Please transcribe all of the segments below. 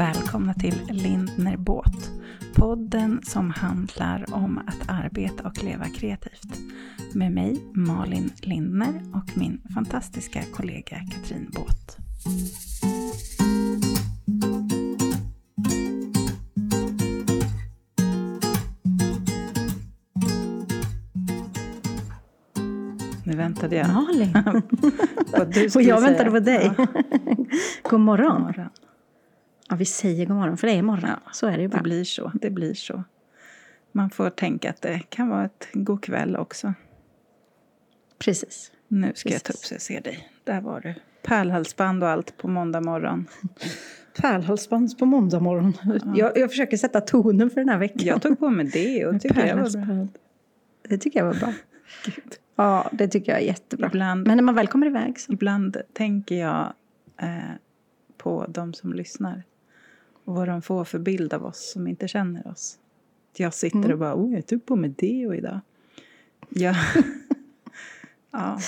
Välkomna till Lindner Båt. Podden som handlar om att arbeta och leva kreativt. Med mig Malin Lindner och min fantastiska kollega Katrin Båt. Nu väntade jag Malin. Och jag säga. väntade på dig. Ja, God morgon. morgon. Ja, vi säger god morgon, för det är morgon. Ja, Så är det ju Det bara. blir så. Det blir så. Man får tänka att det kan vara ett god kväll också. Precis. Nu ska jag ta upp Precis. så jag ser dig. Där var du. Pärlhalsband och allt på måndag morgon. Pärlhalsband på måndag morgon. Jag, jag försöker sätta tonen för den här veckan. Jag tog på mig det och tycker jag var bra. Det tycker jag var bra. Ja, det tycker jag är jättebra. Ibland, Men när man väl kommer iväg så. ibland tänker jag eh, på de som lyssnar. Vad de får för bild av oss som inte känner oss. Jag sitter Mm. och bara, oh, jag tog på mig det och idag. Jag, ja,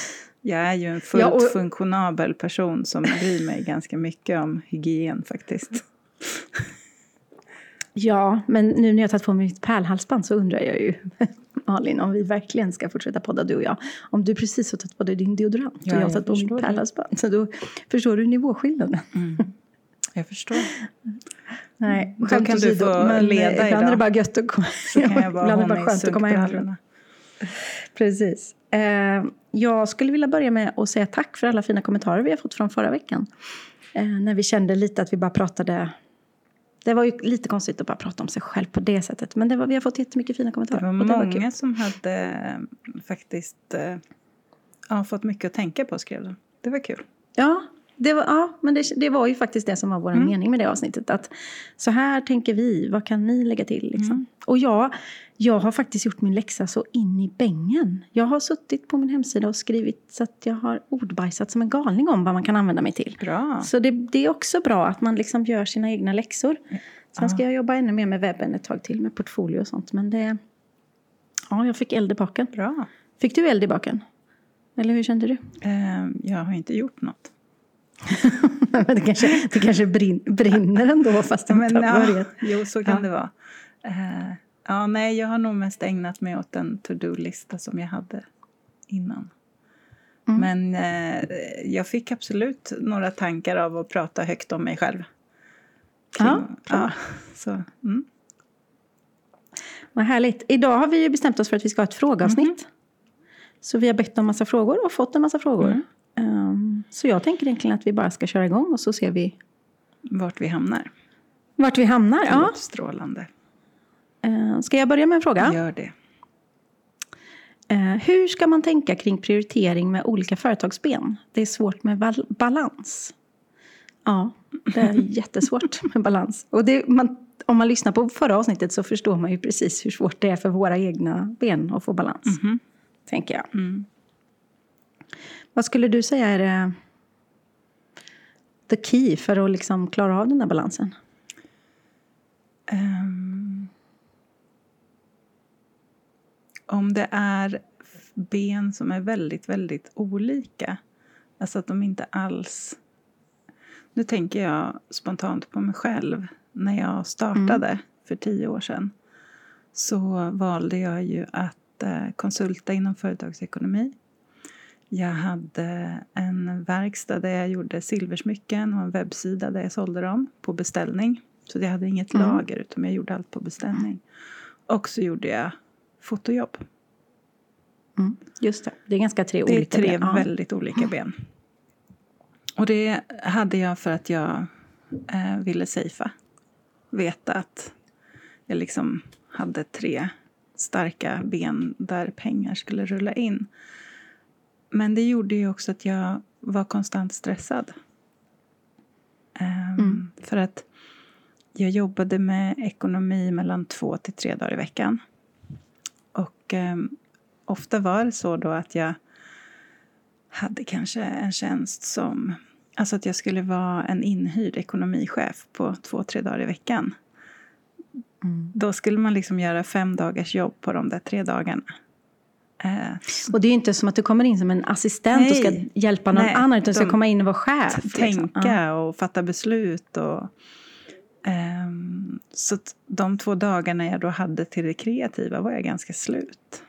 jag är ju en fullt Ja, och- funktionabel person som bryr mig ganska mycket om hygien faktiskt. Ja, men nu när jag tagit på mig mitt pärlhalsband så undrar jag ju, Malin, om vi verkligen ska fortsätta podda du och jag. Om du precis har tagit på dig din deodorant Ja, och jag har tagit på mitt pärlhalsband. Så då förstår du nivåskillnaden. Jag förstår. Nej, Då skämt kan du få men leda ibland idag. är det bara gött att komma Så kan jag Ibland är i skönt att komma hem. Precis. Eh, jag skulle vilja börja med att säga tack för alla fina kommentarer vi har fått från förra veckan. Eh, när vi kände lite att vi bara pratade... Det var ju lite konstigt att bara prata om sig själv på det sättet. Men det var, vi har fått jättemycket fina kommentarer. Det var det var många kul. som hade eh, faktiskt ja, fått mycket att tänka på skrev de. Det var kul. Ja, det var, ja men det, det var ju faktiskt det som var vår Mm. mening med det avsnittet. Att så här tänker vi, vad kan ni lägga till? Liksom? Mm. Och jag, jag har faktiskt gjort min läxa så in i bängen. Jag har suttit på min hemsida och skrivit så att jag har ordbajsat som en galning om vad man kan använda mig till. Bra. Så det, det är också bra att man liksom gör sina egna läxor. Sen ska jag jobba ännu mer med webben ett tag till med portfolio och sånt. Men det... Ja, jag fick eld i baken. Bra. Fick du eld i baken? Eller hur kände du? Eh, jag har inte gjort något. Det kanske, det kanske brin, brinner ändå fast det inte har ja, börjat. jo, så kan Ja. det vara. Eh, ja, nej, jag har nog mest ägnat mig åt den to-do-lista som jag hade innan. Mm. Men eh, jag fick absolut några tankar av att prata högt om mig själv. Ja, ja, så, mm. Vad härligt. Idag har vi ju bestämt oss för att vi ska ha ett frågeavsnitt. Mhm. Så vi har bett om massa frågor och fått en massa frågor. Mm. Ehm, så jag tänker egentligen att vi bara ska köra igång och så ser vi Vart vi hamnar. vart vi hamnar. Ja. strålande. Ehm, ska jag börja med en fråga? Gör det. Eh, hur ska man tänka kring prioritering med olika företagsben? Det är svårt med balans. Ja, det är jättesvårt med balans. Och det, man, om man lyssnar på förra avsnittet så förstår man ju precis hur svårt det är för våra egna ben att få balans. Mhm. Tänker jag. Mm. Vad skulle du säga är det the key för att liksom klara av den där balansen? Ehm, om det är ben som är väldigt, väldigt olika. Alltså att de inte alls... Nu tänker jag spontant på mig själv. När jag startade för tio år sedan så valde jag ju att eh, konsulta inom företagsekonomi. Jag hade en verkstad där jag gjorde silversmycken och en webbsida där jag sålde dem på beställning. Så jag hade inget Mm. lager utan jag gjorde allt på beställning. Och så gjorde jag fotojobb. Mm, just det, det är ganska tre Det är olika tre ben. Väldigt olika ben. Och det hade jag för att jag eh, ville safea. Veta att jag liksom hade tre starka ben där pengar skulle rulla in. Men det gjorde ju också att jag var konstant stressad. Ehm, Mm. För att jag jobbade med ekonomi mellan två till tre dagar i veckan. Och ehm, ofta var det så då att jag hade kanske en tjänst som... Alltså att jag skulle vara en inhyrd ekonomichef på två, tre dagar i veckan. Mm. Då skulle man liksom göra fem dagars jobb på de där tre dagarna. Eh, Och det är ju inte som att du kommer in som en assistent och ska Nej. hjälpa någon Nej, annan utan du ska komma in och vara chef. tänka liksom. Och fatta beslut. Och, Um, så de två dagarna jag då hade till det kreativa var jag ganska slut.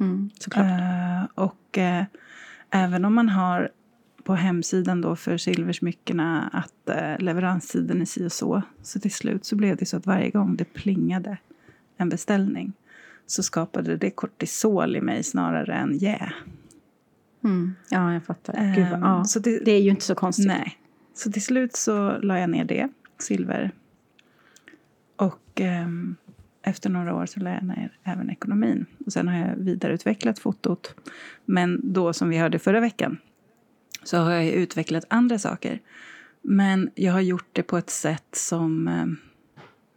Mm. Uh, och uh, även om man har på hemsidan då för silversmyckena att uh, leveranstiden är si och så. Så till slut så blev det så att varje gång det plingade en beställning så skapade det kortisol i mig snarare än jä. Yeah. Mm. Ja, jag fattar. Gud, um, ja. så det, det, är ju inte så konstigt. Nej. Så till slut så la jag ner det, silver. Och um, efter några år så la jag ner även ekonomin. Och sen har jag vidareutvecklat fotot. Men då, som vi hörde förra veckan, så har jag utvecklat andra saker. Men jag har gjort det på ett sätt som... Um,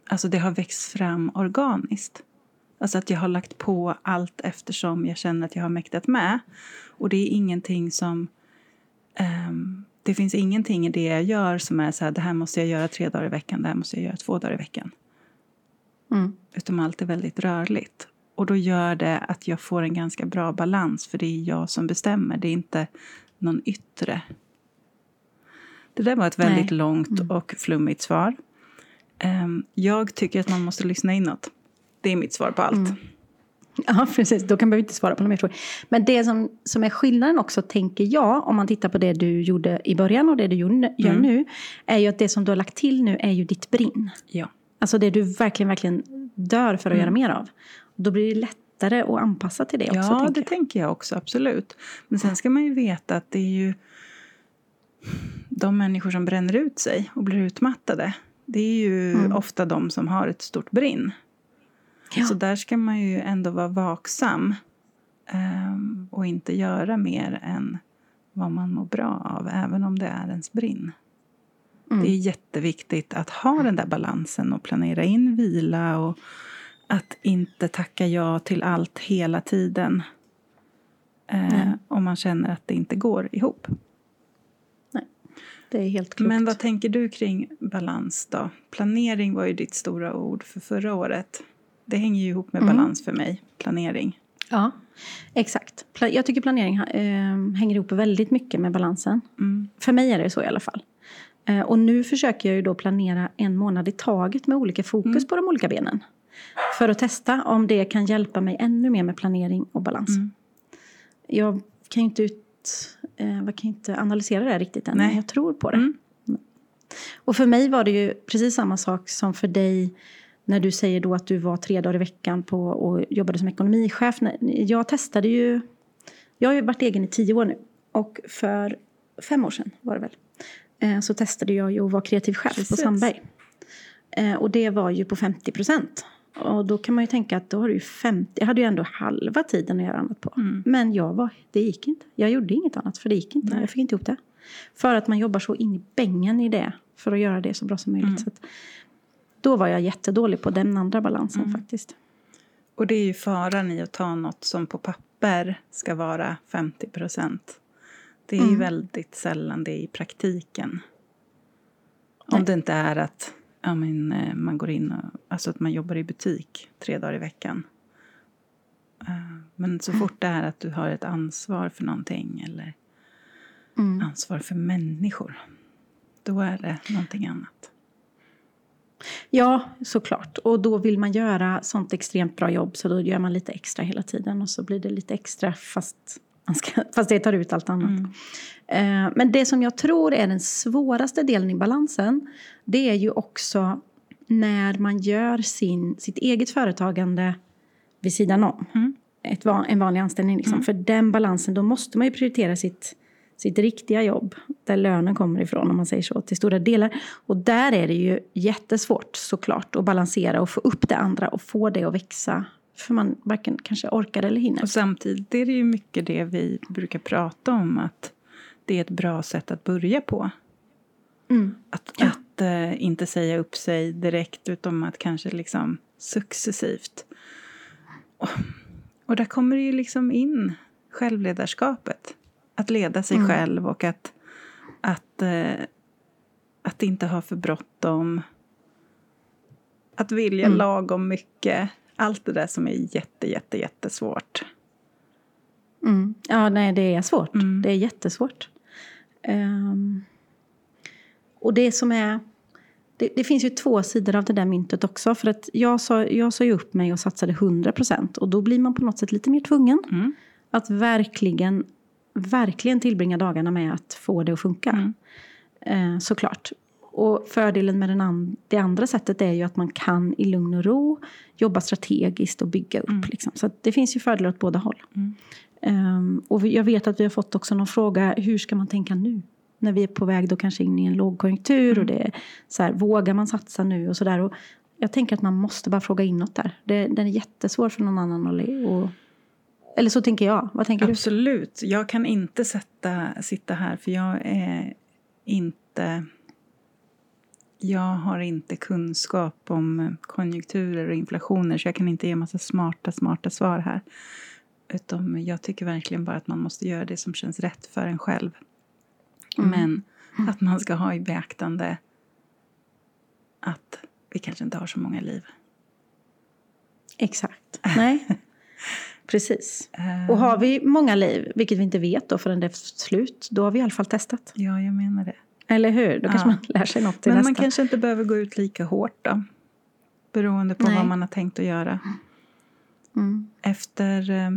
alltså det har växt fram organiskt. Alltså att jag har lagt på allt eftersom jag känner att jag har mäktat med. Och det är ingenting som... Um, det finns ingenting i det jag gör som är så här, det här måste jag göra tre dagar i veckan, det här måste jag göra två dagar i veckan. Mm. Utan allt är väldigt rörligt. Och då gör det att jag får en ganska bra balans, för det är jag som bestämmer, det är inte någon yttre. Det där var ett väldigt Nej. långt mm. och flummigt svar. Um, jag tycker att man måste lyssna inåt. Det är mitt svar på allt. Mm. Ja, precis. Då kan man inte svara på några mer frågor. Men det som, som är skillnaden också, tänker jag, om man tittar på det du gjorde i början och det du gör mm. nu, är ju att det som du har lagt till nu är ju ditt brinn. Ja. Alltså det du verkligen, verkligen dör för att mm. göra mer av. Då blir det lättare att anpassa till det också. Ja, tänker det jag. tänker jag också, absolut. Men sen ska man ju veta att det är ju de människor som bränner ut sig och blir utmattade. Det är ju mm. ofta de som har ett stort brinn. Ja. Så där ska man ju ändå vara vaksam um, och inte göra mer än vad man mår bra av, även om det är ens brinn. Mm. Det är jätteviktigt att ha den där balansen och planera in vila och att inte tacka ja till allt hela tiden eh, om man känner att det inte går ihop. Nej, det är helt klokt. Men vad tänker du kring balans då? Planering var ju ditt stora ord för förra året. Det hänger ju ihop med mm. balans för mig, planering. Ja, exakt. Jag tycker planering äh, hänger ihop väldigt mycket med balansen. Mm. För mig är det så i alla fall. Äh, och nu försöker jag ju då planera en månad i taget med olika fokus mm. på de olika benen. För att testa om det kan hjälpa mig ännu mer med planering och balans. Mm. Jag kan ju inte, ut, äh, jag kan inte analysera det här riktigt än, Nej. men jag tror på det. Mm. Och för mig var det ju precis samma sak som för dig när du säger då att du var tre dagar i veckan på och jobbade som ekonomichef. Jag testade ju, jag har ju varit egen i tio år nu och för fem år sedan var det väl, eh, så testade jag ju att vara kreativ chef Precis. på Sandberg. Eh, och det var ju på 50 procent. Och då kan man ju tänka att då har du ju 50, jag hade ju ändå halva tiden att göra annat på. Mm. Men jag var, det gick inte. Jag gjorde inget annat för det gick inte. Nej. Jag fick inte ihop det. För att man jobbar så in i bängen i det för att göra det så bra som möjligt. Mm. Så att, då var jag jättedålig på den andra balansen mm. faktiskt. Och det är ju faran i att ta något som på papper ska vara 50 procent. Det är mm. ju väldigt sällan det är i praktiken. Nej. Om det inte är att ja, men, eh, man går in och, alltså att man jobbar i butik tre dagar i veckan. Eh, men så fort det är att du har ett ansvar för någonting eller mm. ansvar för människor, då är det någonting annat. Ja, såklart. Och då vill man göra sånt extremt bra jobb så då gör man lite extra hela tiden och så blir det lite extra fast, ska, fast det tar ut allt annat. Mm. Eh, men det som jag tror är den svåraste delen i balansen det är ju också när man gör sin, sitt eget företagande vid sidan om. Mm. Ett, en vanlig anställning. Liksom. Mm. För den balansen, då måste man ju prioritera sitt sitt riktiga jobb, där lönen kommer ifrån om man säger så, till stora delar. Och där är det ju jättesvårt såklart att balansera och få upp det andra och få det att växa. För man varken kanske orkar eller hinner. Och samtidigt är det ju mycket det vi brukar prata om att det är ett bra sätt att börja på. Mm. Att, ja. att äh, inte säga upp sig direkt utan att kanske liksom successivt. Och, och där kommer det ju liksom in självledarskapet. Att leda sig mm. själv och att, att, eh, att inte ha för bråttom. Att vilja mm. lagom mycket. Allt det där som är jätte, jätte, jättesvårt. Mm. Ja, nej, det är svårt. Mm. Det är jättesvårt. Um, och det som är... det, det, finns ju två sidor av det där myntet också. För att jag sa, jag sa ju upp mig och satsade 100% och då blir man på något sätt lite mer tvungen Mm. att verkligen, verkligen tillbringa dagarna med att få det att funka. Mm. Eh, såklart. Och fördelen med den an det andra sättet är ju att man kan i lugn och ro jobba strategiskt och bygga upp. Mm. Liksom. Så det finns ju fördelar åt båda håll. Mm. Um, och jag vet att vi har fått också någon fråga, hur ska man tänka nu? När vi är på väg då kanske in i en lågkonjunktur och det är så här, vågar man satsa nu och sådär. Och jag tänker att man måste bara fråga inåt där. Det, den är jättesvår för någon annan att... eller så tänker jag. Vad tänker du? Absolut. Jag kan inte sätta, sitta här för jag är inte... Jag har inte kunskap om konjunkturer och inflationer så jag kan inte ge massa smarta, smarta svar här. Utan jag tycker verkligen bara att man måste göra det som känns rätt för en själv. Mm. Men att man ska ha i beaktande att vi kanske inte har så många liv. Exakt. Nej. Precis. Och har vi många liv, vilket vi inte vet då förrän det är slut, då har vi i alla fall testat. Ja, jag menar det. Eller hur? Då kanske Ja. man lär sig något till Men nästa. man kanske inte behöver gå ut lika hårt då. Beroende på Nej. vad man har tänkt att göra. Mm. Efter, eh,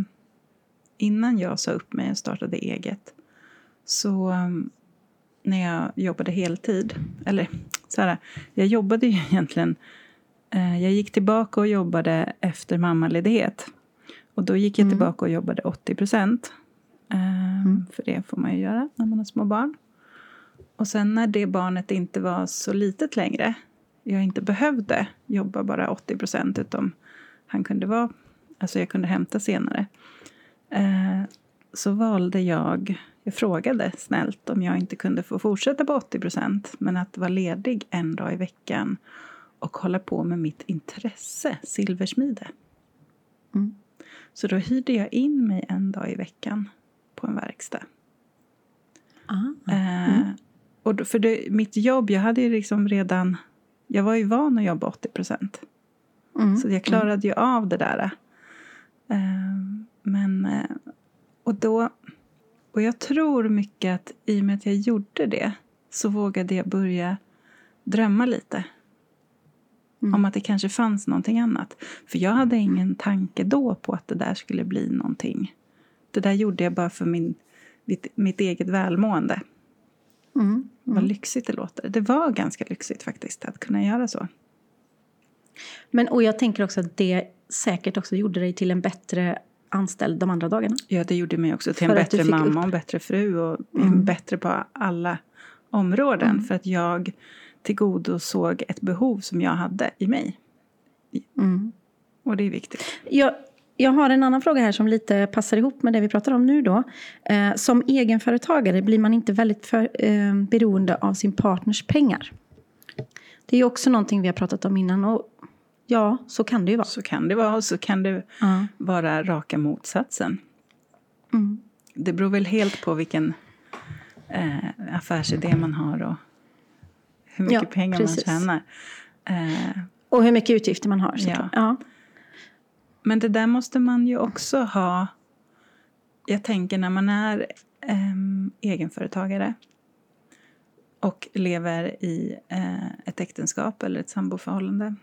innan jag sa upp mig och startade eget så eh, när jag jobbade heltid, eller så här, jag jobbade ju egentligen, eh, jag gick tillbaka och jobbade efter mammaledighet. Och då gick jag Mm. tillbaka och jobbade 80 procent. Eh, Mm. För det får man ju göra när man har små barn. Och sen när det barnet inte var så litet längre, jag inte behövde jobba bara 80 procent utan han kunde vara, alltså jag kunde hämta senare. Eh, så valde jag, jag frågade snällt om jag inte kunde få fortsätta på 80 procent men att vara ledig en dag i veckan och hålla på med mitt intresse, silversmide. Mm. Så då hyrde jag in mig en dag i veckan på en verkstad. Ah. Eh, och då, för det, mitt jobb, jag hade ju liksom redan... Jag var ju van att jobba 80 procent. Mm. Så jag klarade ju av det där. Eh, men... Eh, och då... Och jag tror mycket att i och med att jag gjorde det så vågade jag börja drömma lite. Mm. Om att det kanske fanns någonting annat. För jag hade ingen tanke då på att det där skulle bli någonting. Det där gjorde jag bara för min, mitt, mitt eget välmående. Mm. Vad lyxigt det låter. Det var ganska lyxigt faktiskt att kunna göra så. Men, och jag tänker också att det säkert också gjorde dig till en bättre anställd de andra dagarna. Ja, det gjorde mig också till För en bättre mamma upp- och en bättre fru och Mm. bättre på alla områden. Mm. För att jag tillgodosåg ett behov som jag hade i mig. Mm. Och det är viktigt. Jag, jag har en annan fråga här som lite passar ihop med det vi pratar om nu. Då. Eh, som egenföretagare blir man inte väldigt för, eh, beroende av sin partners pengar. Det är också någonting vi har pratat om innan. Och ja, så kan det ju vara. Så kan det vara och så kan det Ja. vara raka motsatsen. Mm. Det beror väl helt på vilken eh, affärsidé man har och hur mycket Ja, pengar precis. man tjänar. Eh, Och hur mycket utgifter man har. Ja. Ja. Ja. men det där måste man ju också ha... Jag tänker när man är ehm, egenföretagare och lever i eh, ett äktenskap eller ett samboförhållande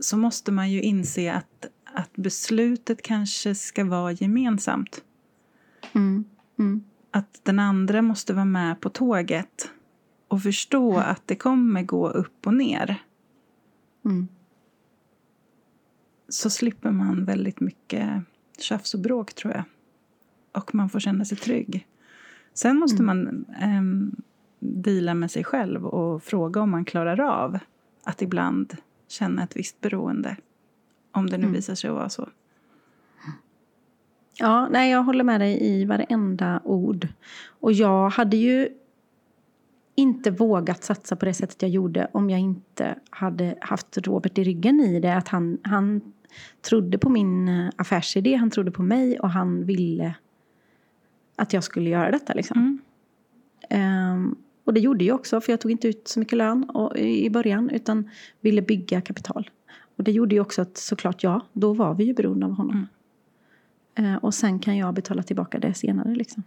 så måste man ju inse att, att beslutet kanske ska vara gemensamt. Mm. Mm. att den andra måste vara med på tåget och förstå att det kommer gå upp och ner Mm. så slipper man väldigt mycket tjafs och bråk, tror jag. Och man får känna sig trygg. Sen måste man um, dela med sig själv och fråga om man klarar av att ibland känna ett visst beroende. Om det nu Mm. visar sig att vara så. Ja, nej, jag håller med dig i varenda ord. Och jag hade ju inte vågat satsa på det sättet jag gjorde om jag inte hade haft Robert i ryggen i det. Att han, han trodde på min eh, affärsidé, han trodde på mig och han ville att jag skulle göra detta. Liksom. Mm. Ehm, och det gjorde jag också, för jag tog inte ut så mycket lön och, i början utan ville bygga kapital. Och det gjorde ju också att såklart, ja, då var vi ju beroende av honom. Eh, och sen kan jag betala tillbaka det senare. Liksom.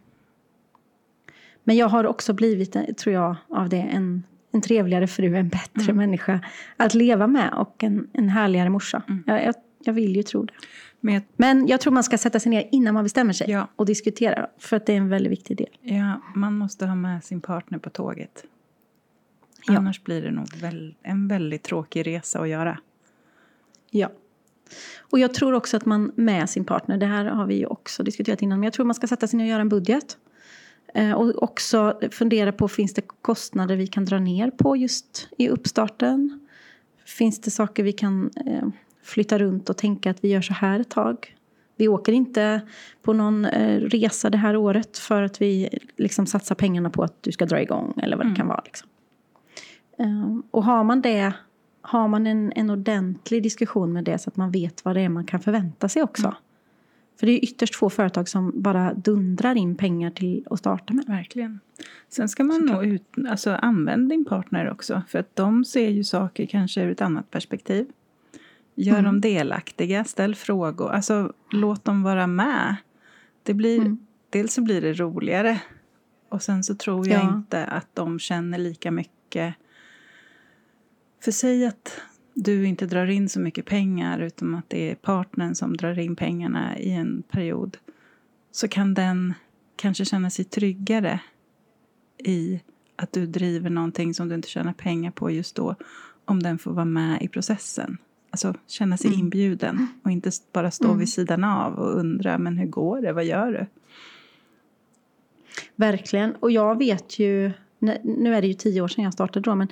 Men jag har också blivit, eh, tror jag, av det en en trevligare fru, en bättre Mm. människa att leva med och en, en härligare morsa. Mm. Jag, jag, jag vill ju tro det. Men jag, Men jag tror man ska sätta sig ner innan man bestämmer sig Ja. och diskutera. För att det är en väldigt viktig del. ja, man måste ha med sin partner på tåget. Ja. Annars blir det nog en väldigt tråkig resa att göra. Ja. Och jag tror också att man med sin partner, det här har vi ju också diskuterat innan, men jag tror man ska sätta sig ner och göra en budget. Eh, och också fundera på, finns det kostnader vi kan dra ner på just i uppstarten? Finns det saker vi kan eh, flytta runt och tänka att vi gör så här ett tag? Vi åker inte på någon eh, resa det här året för att vi liksom satsar pengarna på att du ska dra igång eller vad det Mm. kan vara. Liksom. Eh, och har man det har man en, en ordentlig diskussion med det så att man vet vad det är man kan förvänta sig också. Mm. För det är ytterst få företag som bara dundrar in pengar till att starta med. Verkligen. Sen ska man nog ut, alltså, använda din partner också. För att de ser ju saker kanske ur ett annat perspektiv. Gör Mm. dem delaktiga, ställ frågor. Alltså låt dem vara med. Det blir, Mm. Dels så blir det roligare. Och sen så tror jag Ja. inte att de känner lika mycket. För säg att du inte drar in så mycket pengar utan att det är partnern som drar in pengarna i en period. Så kan den kanske känna sig tryggare i att du driver någonting som du inte tjänar pengar på just då. Om den får vara med i processen. Alltså känna sig Mm. inbjuden och inte bara stå Mm. vid sidan av och undra men hur går det, vad gör du? Verkligen. Och jag vet ju, nu är det ju tio år sedan jag startade då, men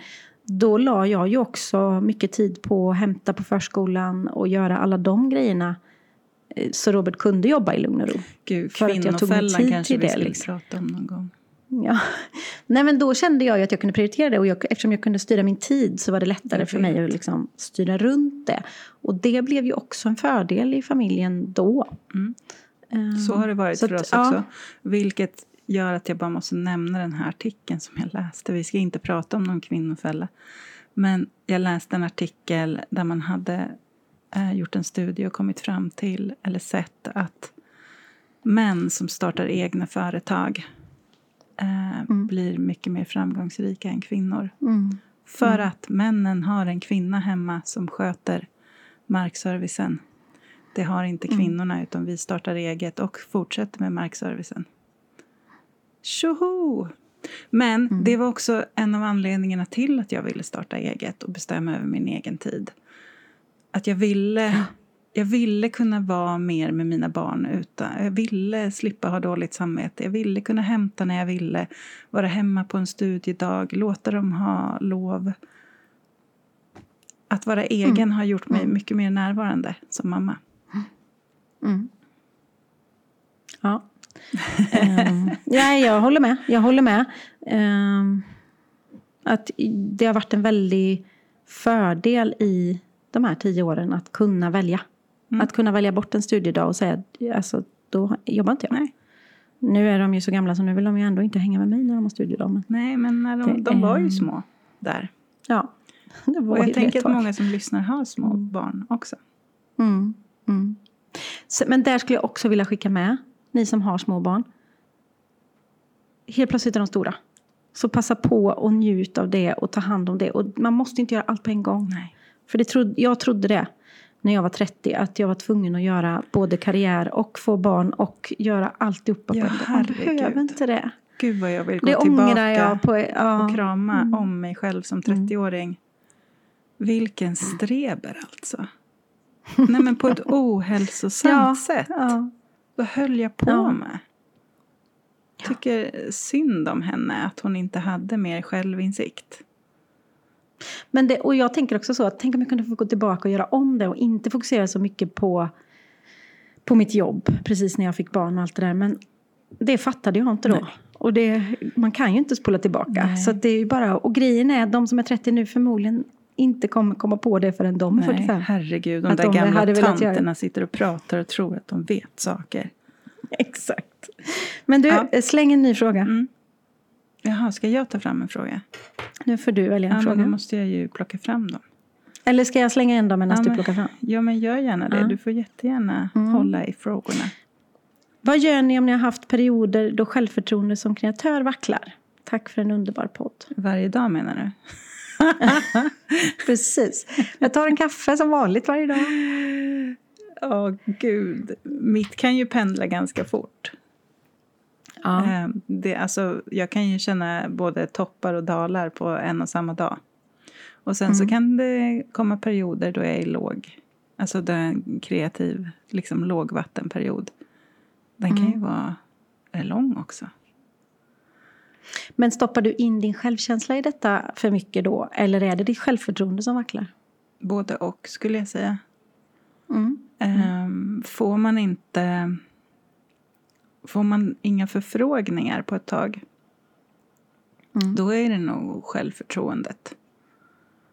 då la jag ju också mycket tid på att hämta på förskolan och göra alla de grejerna. eh, Så Robert kunde jobba i lugn och ro. Gud, För att jag tog mig tid kanske till vi det, skulle liksom. prata om någon gång. Ja. Nej, men då kände jag ju att jag kunde prioritera det och jag, eftersom jag kunde styra min tid så var det lättare för mig att liksom styra runt det. Och det blev ju också en fördel i familjen då. Mm. Ehm, Så har det varit så för att, oss ja. också. Vilket gör att jag bara måste nämna den här artikeln som jag läste. Vi ska inte prata om någon kvinnofälla. Men jag läste en artikel där man hade eh, gjort en studie och kommit fram till, eller sett att män som startar egna företag eh, Mm. blir mycket mer framgångsrika än kvinnor. Mm. För Mm. att männen har en kvinna hemma som sköter markservicen. Det har inte Mm. kvinnorna utan vi startar eget och fortsätter med markservicen. Tjoho! Men Mm. det var också en av anledningarna till att jag ville starta eget och bestämma över min egen tid. Att jag ville, jag ville kunna vara mer med mina barn. Utan, jag ville slippa ha dåligt samvete. Jag ville kunna hämta när jag ville. Vara hemma på en studiedag. Låta dem ha lov. Att vara egen Mm. har gjort mig Mm. mycket mer närvarande som mamma. Mm. Ja. Ehm, ja, jag håller med. Jag håller med. Ehm, att det har varit en väldig fördel i de här tio åren att kunna välja. Mm. Att kunna välja bort en studiedag och säga alltså, då jobbar inte jag. Nej. Nu är de ju så gamla så nu vill de ju ändå inte hänga med mig när de har studiedag. Men, Nej, men när de, de var ju små där. ja, det var Och jag tänker att tag. många som lyssnar har små Mm. barn också. Mm, mm. Så, men där skulle jag också vilja skicka med, ni som har små barn. Helt plötsligt är de stora. Så passa på och njut av det och ta hand om det. Och man måste inte göra allt på en gång. Nej. För det trodde, jag trodde det när jag var 30, att jag var tvungen att göra både karriär och få barn och göra alltihopa Ja, på en gång. Man behöver inte det. Gud vad jag vill gå Det tillbaka jag på... Ja. och krama Mm. om mig själv som 30-åring. Vilken streber alltså. Nej men på ett ohälsosamt Ja, sätt. Ja. Vad höll jag på Ja. med? Tycker synd om henne att hon inte hade mer självinsikt. Men det, och jag tänker också så att tänk om jag kunde få gå tillbaka och göra om det och inte fokusera så mycket på, på mitt jobb precis när jag fick barn och allt det där. Men det fattade jag inte då. Nej. Och det, man kan ju inte spola tillbaka. Nej. Så att det är ju bara, och grejen är att de som är 30 nu förmodligen inte kommer komma på det förrän de är Nej, 45. herregud. De Att där de gamla hade tanterna sitter och pratar och tror att de vet saker. Exakt. Men du, Ja. släng en ny fråga. Mm. Jaha, ska jag ta fram en fråga? Nu får du välja en Ja, men fråga. då måste jag ju plocka fram dem. Eller ska jag slänga en då medan Ja, du plockar fram? Ja, men gör gärna det. Ja. Du får jättegärna Mm. hålla i frågorna. Vad gör ni om ni har haft perioder då självförtroende som kreatör vacklar? Tack för en underbar podd. Varje dag menar du? Precis. Jag tar en kaffe som vanligt varje dag. Åh, gud. Mitt kan ju pendla ganska fort. Ja. Eh, Det, alltså, jag kan ju känna både toppar och dalar på en och samma dag. Och sen så Mm. kan det komma perioder då jag är låg. Alltså det är en kreativ liksom, lågvattenperiod. Den kan ju Mm. vara är lång också. Men stoppar du in din självkänsla i detta för mycket då? Eller är det ditt självförtroende som vacklar? Både och skulle jag säga. Mm. Ehm, får man inte... Får man inga förfrågningar på ett tag Mm. då är det nog självförtroendet.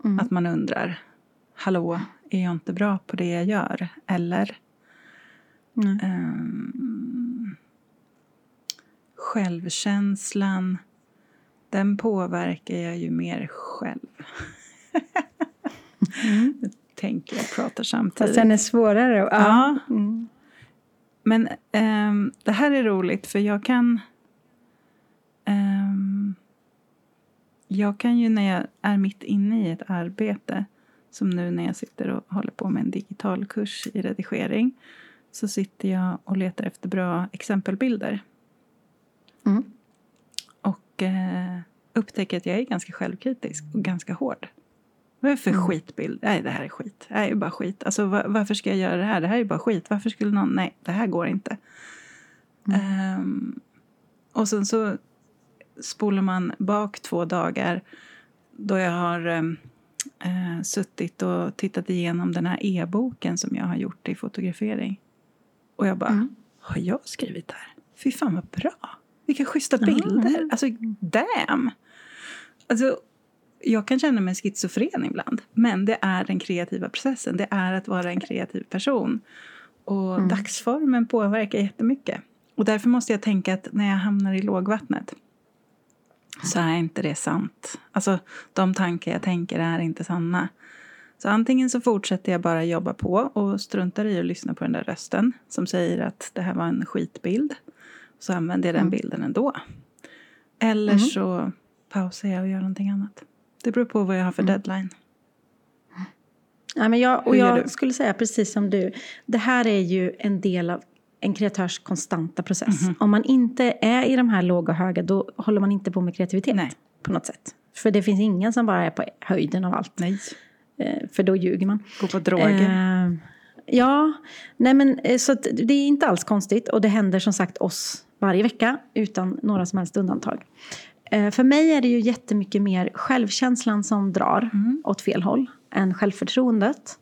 Mm. Att man undrar, hallå, är jag inte bra på det jag gör? Eller Mm. Självkänslan, den påverkar jag ju mer själv. Mm. Nu tänker jag pratar Fast samtidigt. den är svårare. Ja. Ja. Mm. Men ehm, det här är roligt för jag kan... ehm, jag kan ju när jag är mitt inne i ett arbete som nu när jag sitter och håller på med en digital kurs i redigering så sitter jag och letar efter bra exempelbilder Mm. och eh, upptäcker att jag är ganska självkritisk och ganska hård. Vad är det för Mm. skitbild? Nej, det här är skit. Det här är bara skit. Alltså, va- varför ska jag göra det här? Det här är bara skit. Varför skulle någon... Nej, det här går inte. Ehm, och sen så spolar man bak två dagar då jag har ehm, eh, suttit och tittat igenom den här e-boken som jag har gjort i fotografering. Och jag bara, Mm. har jag skrivit det här? Fy fan vad bra! Vilka schyssta bilder! Alltså, damn! Alltså, jag kan känna mig schizofren ibland, men det är den kreativa processen. Det är att vara en kreativ person. Och Mm. dagsformen påverkar jättemycket. Och därför måste jag tänka att när jag hamnar i lågvattnet så är inte det sant. Alltså, de tankar jag tänker är inte sanna. Så antingen så fortsätter jag bara jobba på och struntar i att lyssna på den där rösten som säger att det här var en skitbild. Så använder jag den Mm. bilden ändå. Eller Mm. så pausar jag och gör någonting annat. Det beror på vad jag har för Mm. deadline. Ja, men jag, och jag skulle säga precis som du. Det här är ju en del av en kreatörs konstanta process. Mhm. Om man inte är i de här låga och höga då håller man inte på med kreativitet. Nej. På något sätt. För det finns ingen som bara är på höjden av allt. Nej. Eh, för då ljuger man. Gå på droger. Eh, ja, nej men eh, så det är inte alls konstigt och det händer som sagt oss varje vecka utan några som helst undantag. Eh, för mig är det ju jättemycket mer självkänslan som drar Mm. åt fel håll än självförtroendet.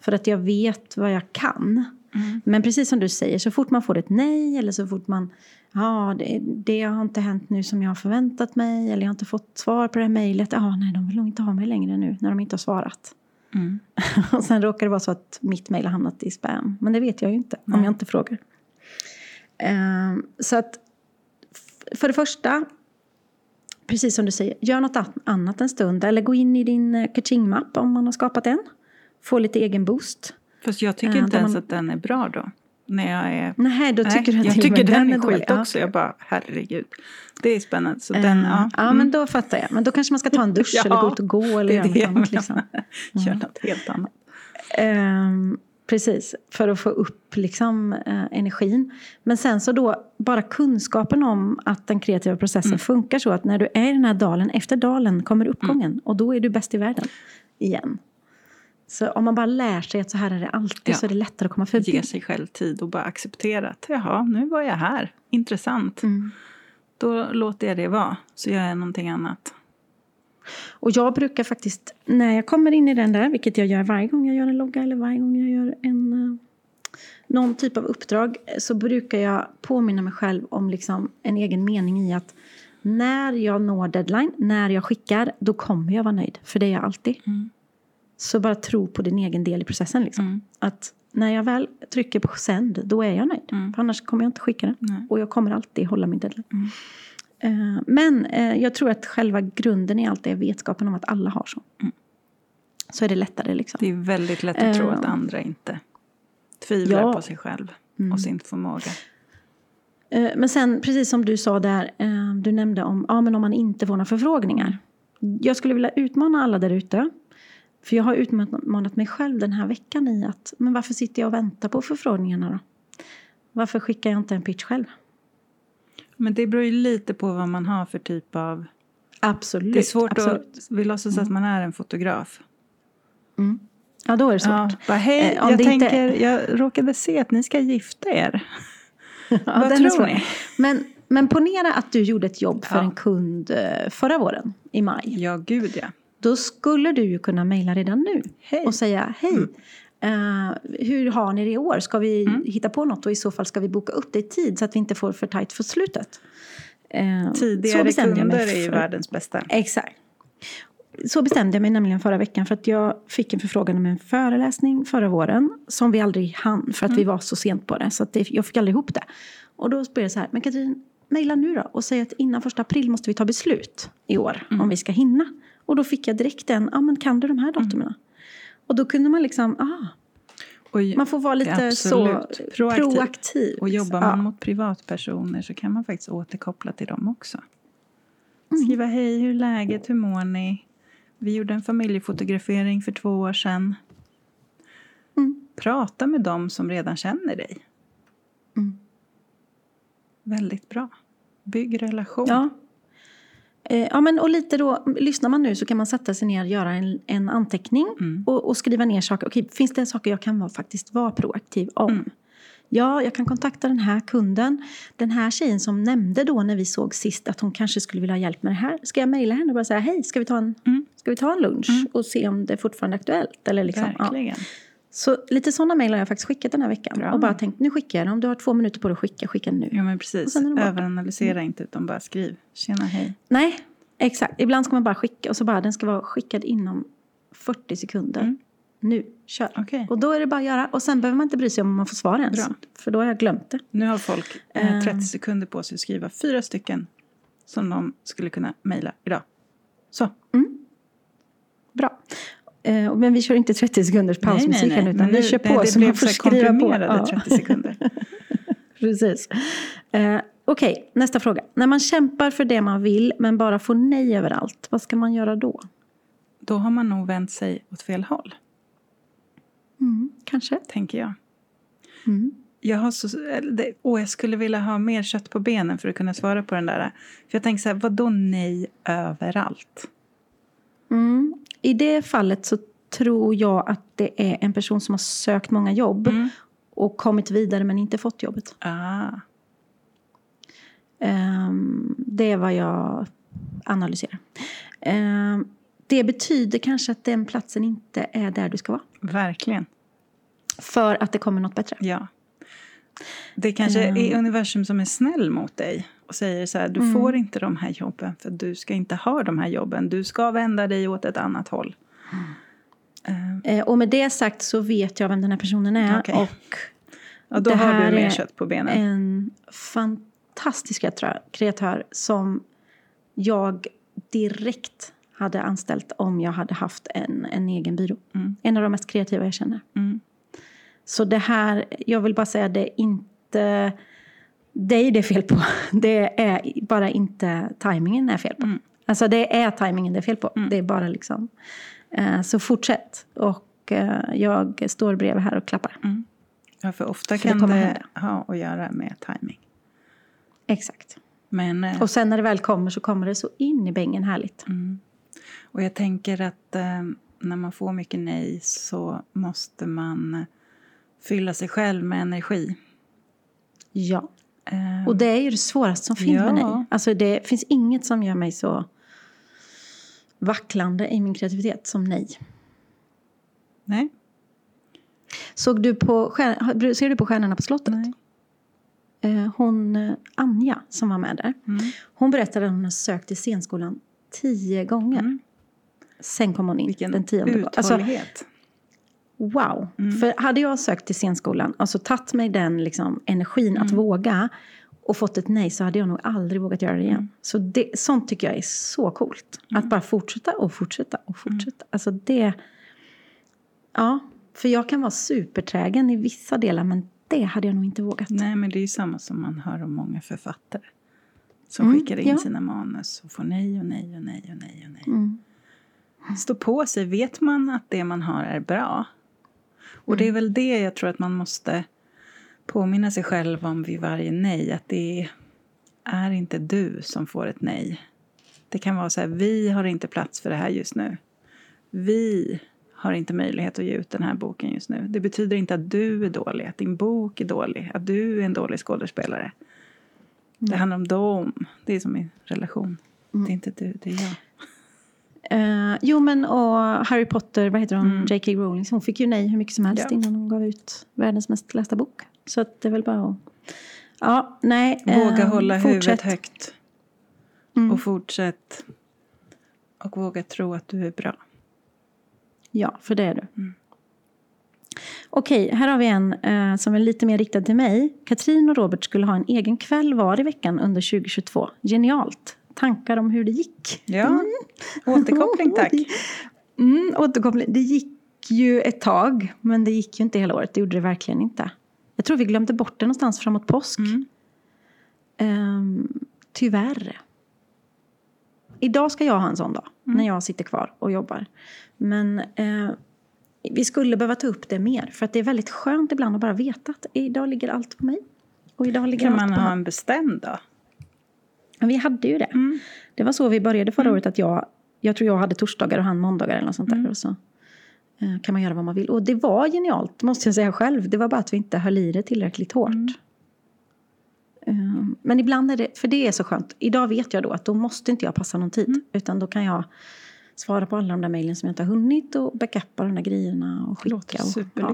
För att jag vet vad jag kan. Mm. Men precis som du säger, så fort man får ett nej eller så fort man Ja, det, det har inte hänt nu som jag har förväntat mig eller jag har inte fått svar på det här mejlet. Ja, nej, de vill nog inte ha mig längre nu när de inte har svarat. Mm. Och sen råkar det vara så att mitt mejl har hamnat i spam. Men det vet jag ju inte om Nej. jag inte frågar. Ehm, så att för det första, precis som du säger, gör något an- annat en stund. Eller gå in i din eh, Kaching-mapp om man har skapat en. Få lite egen boost. Fast jag tycker Eh, inte där ens man- att den är bra då. När jag är... Nej, då tycker Nej, du att jag tycker den är skit Ja. också. Jag bara, herregud. Det är spännande. Så Eh, den, ja. ja, Mm. men då fattar jag. Men då kanske man ska ta en dusch Ja, eller gå ut och gå eller är göra något det. annat. Liksom. Gör något helt annat. Ehm, precis, för att få upp liksom, eh, energin. Men sen så då bara kunskapen om att den kreativa processen Mm. funkar så att när du är i den här dalen, efter dalen kommer uppgången och då är du bäst i världen igen. Så om man bara lär sig att så här är det alltid Ja. så är det lättare att komma förbi. Ge sig själv tid och bara acceptera att jaha, nu var jag här. Intressant. Mm. Då låter jag det vara. Så gör jag någonting annat. Och jag brukar faktiskt, när jag kommer in i den där, vilket jag gör varje gång jag gör en logga eller varje gång jag gör en, eh, någon typ av uppdrag, så brukar jag påminna mig själv om liksom en egen mening i att när jag når deadline, när jag skickar, då kommer jag vara nöjd. För det är jag alltid. Mm. Så bara tro på din egen del i processen. Liksom. Mm. Att när jag väl trycker på sänd, då är jag nöjd. Mm. För annars kommer jag inte skicka den. Nej. Och jag kommer alltid hålla min deadline. Mm. Eh, Men eh, jag tror att själva grunden i allt är vetskapen om att alla har så. Mm. Så är det lättare liksom. Det är väldigt lätt att tro Eh. att andra inte tvivlar Ja. på sig själv Mm. och sin förmåga. Eh, Men sen, precis som du sa där, eh, du nämnde om, ja, men om man inte får några förfrågningar. Jag skulle vilja utmana alla där ute. För jag har utmanat mig själv den här veckan i att, men varför sitter jag och väntar på förfrågningarna då? Varför skickar jag inte en pitch själv? Men det beror ju lite på vad man har för typ av... Absolut. Det är svårt absolut. att... Vi låtsas att man är en fotograf. Ja, då är det svårt. Ja, bara, hej, Eh, jag det inte- tänker... Jag råkade se att ni ska gifta er. Ja, Vad tror ni? Men, men ponera att du gjorde ett jobb för Ja. en kund eh, förra våren, i maj. Ja, gud ja. Då skulle du ju kunna mejla redan nu Hej. och säga hej. eh, hur har ni det i år? Ska vi Mm. hitta på något och i så fall ska vi boka upp det i tid så att vi inte får för tajt för slutet. Så Tidigare kunder är ju världens bästa. Exakt. Så bestämde jag mig nämligen förra veckan för att jag fick en förfrågan om en föreläsning förra våren som vi aldrig hann för att vi var så sent på det. Så att det, jag fick aldrig ihop det. Och då började jag så här, men Katrin, mejla nu då och säg att innan första april måste vi ta beslut i år om vi ska hinna. Och då fick jag direkt en, ja men kan du de här datumen? Och då kunde man liksom, ah, Och, man får vara lite Absolut. så Proaktiv. proaktiv. och jobbar Ja. man mot privatpersoner så kan man faktiskt återkoppla till dem också. Mm. Skriva hej, hur är läget, hur mår ni? Vi gjorde en familjefotografering för två år sedan. Mm. Prata med dem som redan känner dig. Mm. Väldigt bra. Bygg relation. Ja. Eh, ja, men och lite då, lyssnar man nu så kan man sätta sig ner och göra en, en anteckning Mm. och, och skriva ner saker. Okej, finns det saker jag kan vara, faktiskt vara proaktiv om? Mm. Ja, jag kan kontakta den här kunden. Den här tjejen som nämnde då när vi såg sist att hon kanske skulle vilja ha hjälp med det här. Ska jag mejla henne och bara säga hej, ska vi ta en, Mm. ska vi ta en lunch och se om det är fortfarande är aktuellt? Eller liksom, ja. Så lite sådana mejl har jag faktiskt skickat den här veckan. Bra. Och bara tänkt, nu skickar jag den. Om du har två minuter på dig att skicka, skicka nu. Ja, men precis. Överanalysera inte, utan bara skriv. Tjena, hej. Nej, exakt. Ibland ska man bara skicka och så bara den ska vara skickad inom 40 sekunder. Mm. Nu, kör. Okej. Och då är det bara att göra. Och sen behöver man inte bry sig om man får svar ens. Bra. För då har jag glömt det. Nu har folk eh, Eh. 30 sekunder på sig att skriva fyra stycken som de skulle kunna mejla idag. Så. Bra. Eh, men vi kör inte 30 sekunders pausmusik här nu, utan Men vi nu- kör nej, på så man får skriva på. Ja. 30 sekunder. Precis. Eh, Okej, nästa fråga. När man kämpar för det man vill men bara får nej överallt, vad ska man göra då? Då har man nog vänt sig åt fel håll, Mm, kanske. tänker jag. Mm. Jag, har så, det, åh, jag skulle vilja ha mer kött på benen för att kunna svara på den där. För jag tänker så här, vadå nej överallt? Mm. I det fallet så tror jag att det är en person som har sökt många jobb Mm. och kommit vidare men inte fått jobbet. Ah, Ehm, det är vad jag analyserar. Ehm, det betyder kanske att den platsen inte är där du ska vara. verkligen. För att det kommer något bättre. Ja. Det kanske Ehm. är universum som är snäll mot dig och säger så här, du Mm. får inte de här jobben för du ska inte ha de här jobben. Du ska vända dig åt ett annat håll. Eh, Eh, och med det sagt så vet jag vem den här personen är. Okej. Och ja, då Det har här du mer är kött på benen. en fantastisk kreatör, kreatör som jag direkt hade anställt om jag hade haft en, en egen byrå. Mm. En av de mest kreativa jag känner. Mm. Så det här, jag vill bara säga det är inte dig det är fel på. Det är bara inte tajmingen det är fel på. Mm. Alltså det är tajmingen det är fel på. Mm. Det är bara liksom. Eh, så fortsätt. Och eh, jag står bredvid här och klappar. Ja, för ofta För det kan det, hända. ha att göra med timing. Exakt. Men, eh, Och sen när det väl kommer så kommer det så in i bängen härligt. mm. och jag tänker att eh, när man får mycket nej så måste man fylla sig själv med energi. Ja. Eh, Och det är ju det svåraste som finns med Ja. nej. Alltså det finns inget som gör mig så vacklande i min kreativitet som nej. nej? Såg du på, ser du på Stjärnorna på slottet? Nej. Eh, Hon, eh, Anja, som var med där, Mm. hon berättade att hon har sökt till scenskolan tio gånger. Mm. Sen kom hon in Vilken den tionde. Alltså, uthållighet. Wow! Mm. För hade jag sökt till scenskolan, alltså tagit mig den liksom, energin att Mm. våga och fått ett nej så hade jag nog aldrig vågat göra det igen. Mm. Så det, sånt tycker jag är så coolt. Att bara fortsätta och fortsätta och fortsätta. Alltså det... Ja, för jag kan vara superträgen i vissa delar men det hade jag nog inte vågat. Nej, men det är ju samma som man hör om många författare. Som Mm, skickar in ja. sina manus och får nej och nej och nej och nej och nej. Mm. Stå på sig. Vet man att det man har är bra? Och det är väl det jag tror att man måste påminna sig själv om vid varje nej. Att det är inte du som får ett nej. Det kan vara så här, vi har inte plats för det här just nu. Vi har inte möjlighet att ge ut den här boken just nu. Det betyder inte att du är dålig, att din bok är dålig, att du är en dålig skådespelare. Det handlar om dem. Det är som i relation. Det är inte du, det är jag. Eh, jo, men och Harry Potter, vad heter hon, Mm. J.K. Rowling, hon fick ju nej hur mycket som helst Ja. innan hon gav ut världens mest lästa bok. Så det är väl bara att... Ja, nej. Våga eh, hålla huvudet fortsätt. högt. Mm. Och fortsätt. Och våga tro att du är bra. Ja, för det är du. Mm. Okej, här har vi en eh, som är lite mer riktad till mig. Katrin och Robert skulle ha en egen kväll var i veckan under 2022. Genialt. Tankar om hur det gick? Ja, återkoppling tack. Mm, återkoppling. Det gick ju ett tag, men det gick ju inte hela året. Det gjorde det verkligen inte. Jag tror vi glömde bort det någonstans framåt påsk. Mm. Ehm, tyvärr. Idag ska jag ha en sån dag, när jag sitter kvar och jobbar. Men eh, vi skulle behöva ta upp det mer, för att det är väldigt skönt ibland att bara veta att idag ligger allt på mig. Och idag ligger Kan allt man på ha en bestämd dag? Men vi hade ju det. Mm. Det var så vi började förra året, att jag, jag tror jag hade torsdagar och han måndagar eller något sånt där. Och så eh, kan man göra vad man vill. Och det var genialt, måste jag säga själv. Det var bara att vi inte höll i det tillräckligt hårt. Eh, Men ibland är det, för det är så skönt. Idag vet jag då att då måste inte jag passa någon tid. Utan då kan jag svara på alla de där mejlen som jag inte har hunnit och backuppa de där grejerna och Det skicka. låter och, ja.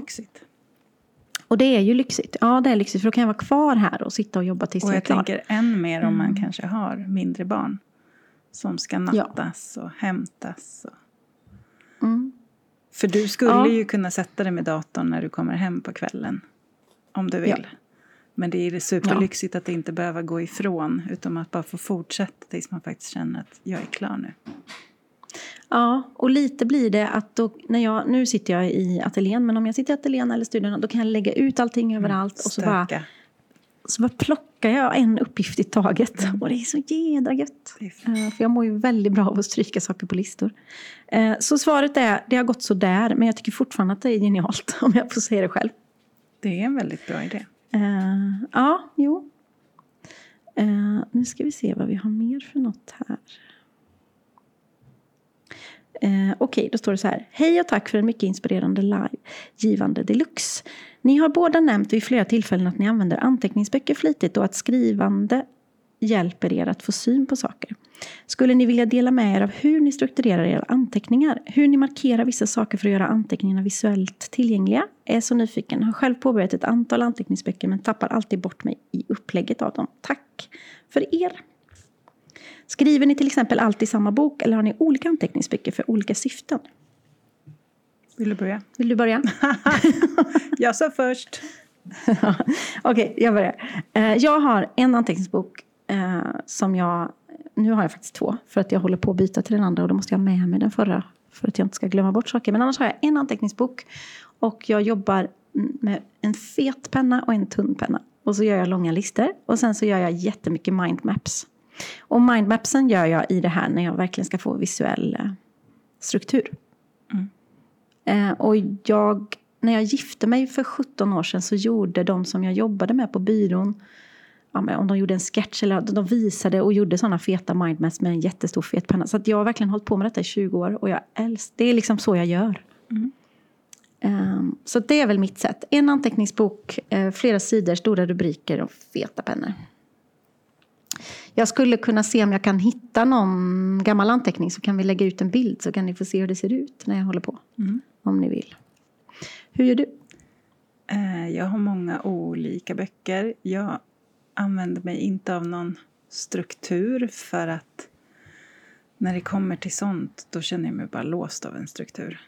Och det är ju lyxigt. Ja, det är lyxigt för då kan jag vara kvar här och sitta och jobba tills Och jag är jag klar. tänker än mer om Mm. man kanske har mindre barn. Som ska nattas och hämtas. Och... Mm. För du skulle Ja. ju kunna sätta dig med datorn när du kommer hem på kvällen. Om du vill. Ja. Men det är superlyxigt att inte behöva gå ifrån. Utan att bara få fortsätta tills man faktiskt känner att jag är klar nu. Ja, och lite blir det att då, när jag, nu sitter jag i ateljén, men om jag sitter i ateljén eller studion, då kan jag lägga ut allting överallt och så bara, så bara plockar jag en uppgift i taget. Och det är så jädra gött. Eh, för jag mår ju väldigt bra av att stryka saker på listor. Eh, så svaret är, det har gått så där, men jag tycker fortfarande att det är genialt, om jag får säga det själv. Det är en väldigt bra idé. Eh, ja, jo. Nu ska vi se vad vi har mer för något här. Eh, Okej, då står det så här. Hej och tack för en mycket inspirerande live. Givande deluxe. Ni har båda nämnt vid flera tillfällen att ni använder anteckningsböcker flitigt och att skrivande hjälper er att få syn på saker. Skulle ni vilja dela med er av hur ni strukturerar era anteckningar? Hur ni markerar vissa saker för att göra anteckningarna visuellt tillgängliga? Är så nyfiken. Har själv påbörjat ett antal anteckningsböcker men tappar alltid bort mig i upplägget av dem. Tack för er! Skriver ni till exempel alltid i samma bok eller har ni olika anteckningsböcker för olika syften? Vill du börja? Vill du börja? Jag sa först. Okej, jag börjar. Eh, Jag har en anteckningsbok eh, som jag... Nu har jag faktiskt två, för att jag håller på att byta till den andra och då måste jag ha med mig den förra för att jag inte ska glömma bort saker. Men annars har jag en anteckningsbok och jag jobbar med en fet penna och en tunn penna. Och så gör jag långa listor och sen så gör jag jättemycket mindmaps. Och mindmapsen gör jag i det här när jag verkligen ska få visuell eh, struktur. Eh, och jag, när jag gifte mig för 17 år sedan så gjorde de som jag jobbade med på byrån, ja, om de gjorde en sketch eller de visade och gjorde sådana feta mindmaps med en jättestor fet penna. Så jag har verkligen hållit på med detta i 20 år och jag älskar, det är liksom så jag gör. Ehm, så det är väl mitt sätt. En anteckningsbok, eh, flera sidor, stora rubriker och feta pennor. Jag skulle kunna se om jag kan hitta någon gammal anteckning så kan vi lägga ut en bild så kan ni få se hur det ser ut när jag håller på. Om ni vill. Hur gör du? Eh, Jag har många olika böcker. Jag använder mig inte av någon struktur för att när det kommer till sånt då känner jag mig bara låst av en struktur.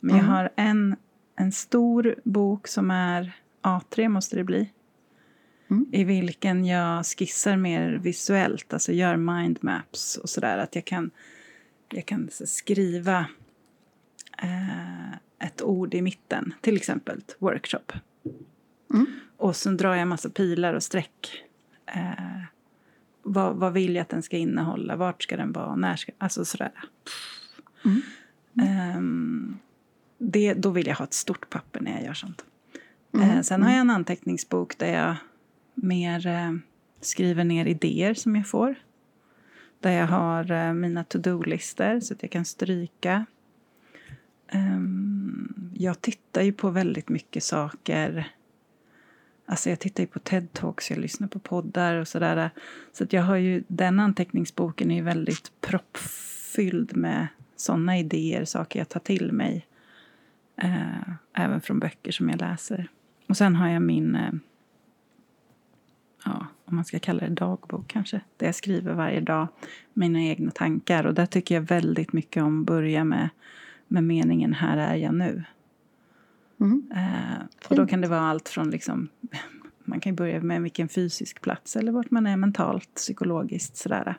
Men jag Mm. har en, en stor bok som är A3 måste det bli. Mm. I vilken jag skissar mer visuellt, alltså gör mindmaps och sådär. Att jag kan, jag kan skriva eh, ett ord i mitten, till exempel workshop. Mm. Och så drar jag massa pilar och streck. Eh, vad, vad vill jag att den ska innehålla? Vart ska den vara? När ska, alltså sådär. Mm. Ehm, det, då vill jag ha ett stort papper när jag gör sånt. Mm. Eh, sen har jag en anteckningsbok där jag mer eh, skriver ner idéer som jag får. Där jag har eh, mina to-do-listor så att jag kan stryka. Um, jag tittar ju på väldigt mycket saker. Alltså jag tittar ju på TED-talks, jag lyssnar på poddar och sådär. Så att jag har ju, den anteckningsboken är ju väldigt proppfylld med sådana idéer, saker jag tar till mig. Eh, även från böcker som jag läser. Och sen har jag min, eh, ja, om man ska kalla det dagbok kanske, där jag skriver varje dag mina egna tankar. Och där tycker jag väldigt mycket om att börja med, med meningen här är jag nu. Mm. Eh, och då kan det vara allt från liksom, man kan börja med vilken fysisk plats eller vart man är mentalt, psykologiskt sådär.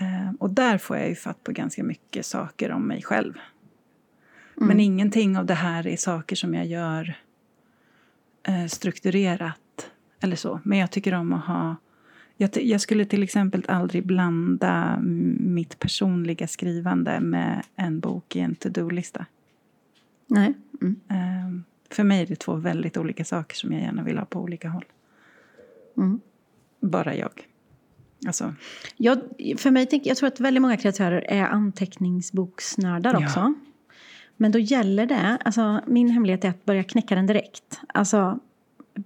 Eh, och där får jag ju fatt på ganska mycket saker om mig själv. Mm. Men ingenting av det här är saker som jag gör eh, strukturerat eller så. Men jag tycker om att ha... Jag, jag skulle till exempel aldrig blanda mitt personliga skrivande med en bok i en to-do-lista. Nej. Mm. Eh, för mig är det två väldigt olika saker som jag gärna vill ha på olika håll. Mm. Bara jag. Alltså, Jag, för mig, jag tror att väldigt många kreatörer är anteckningsboksnördar Ja. också. Men då gäller det, alltså min hemlighet är att börja knäcka den direkt. Alltså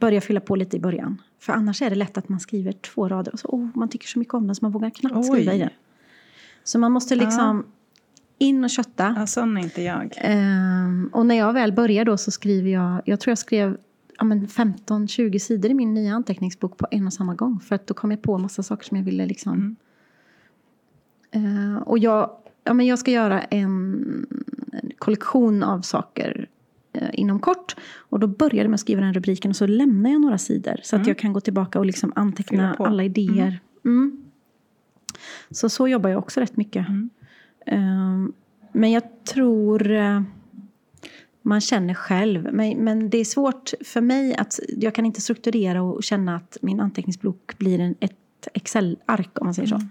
börja fylla på lite i början. För annars är det lätt att man skriver två rader och så, oh, man tycker så mycket om den så man vågar knappt skriva i Oj. den. Så man måste liksom in och kötta. ja, sån är inte jag. Ehm, och när jag väl börjar då så skriver jag, jag tror jag skrev ja, men 15-20 sidor i min nya anteckningsbok på en och samma gång. För att då kom jag på massa saker som jag ville liksom. Mm. Ehm, och jag, ja, men jag ska göra en, en kollektion av saker inom kort. Och då började jag med att skriva den rubriken och så lämnar jag några sidor. Så att Mm. jag kan gå tillbaka och liksom anteckna alla idéer. Mm. Så så jobbar jag också rätt mycket. Mm. Ehm, men jag tror eh, man känner själv. Men, men det är svårt för mig att jag kan inte strukturera och känna att min anteckningsbok blir en, ett Excel-ark om man säger så. Mm.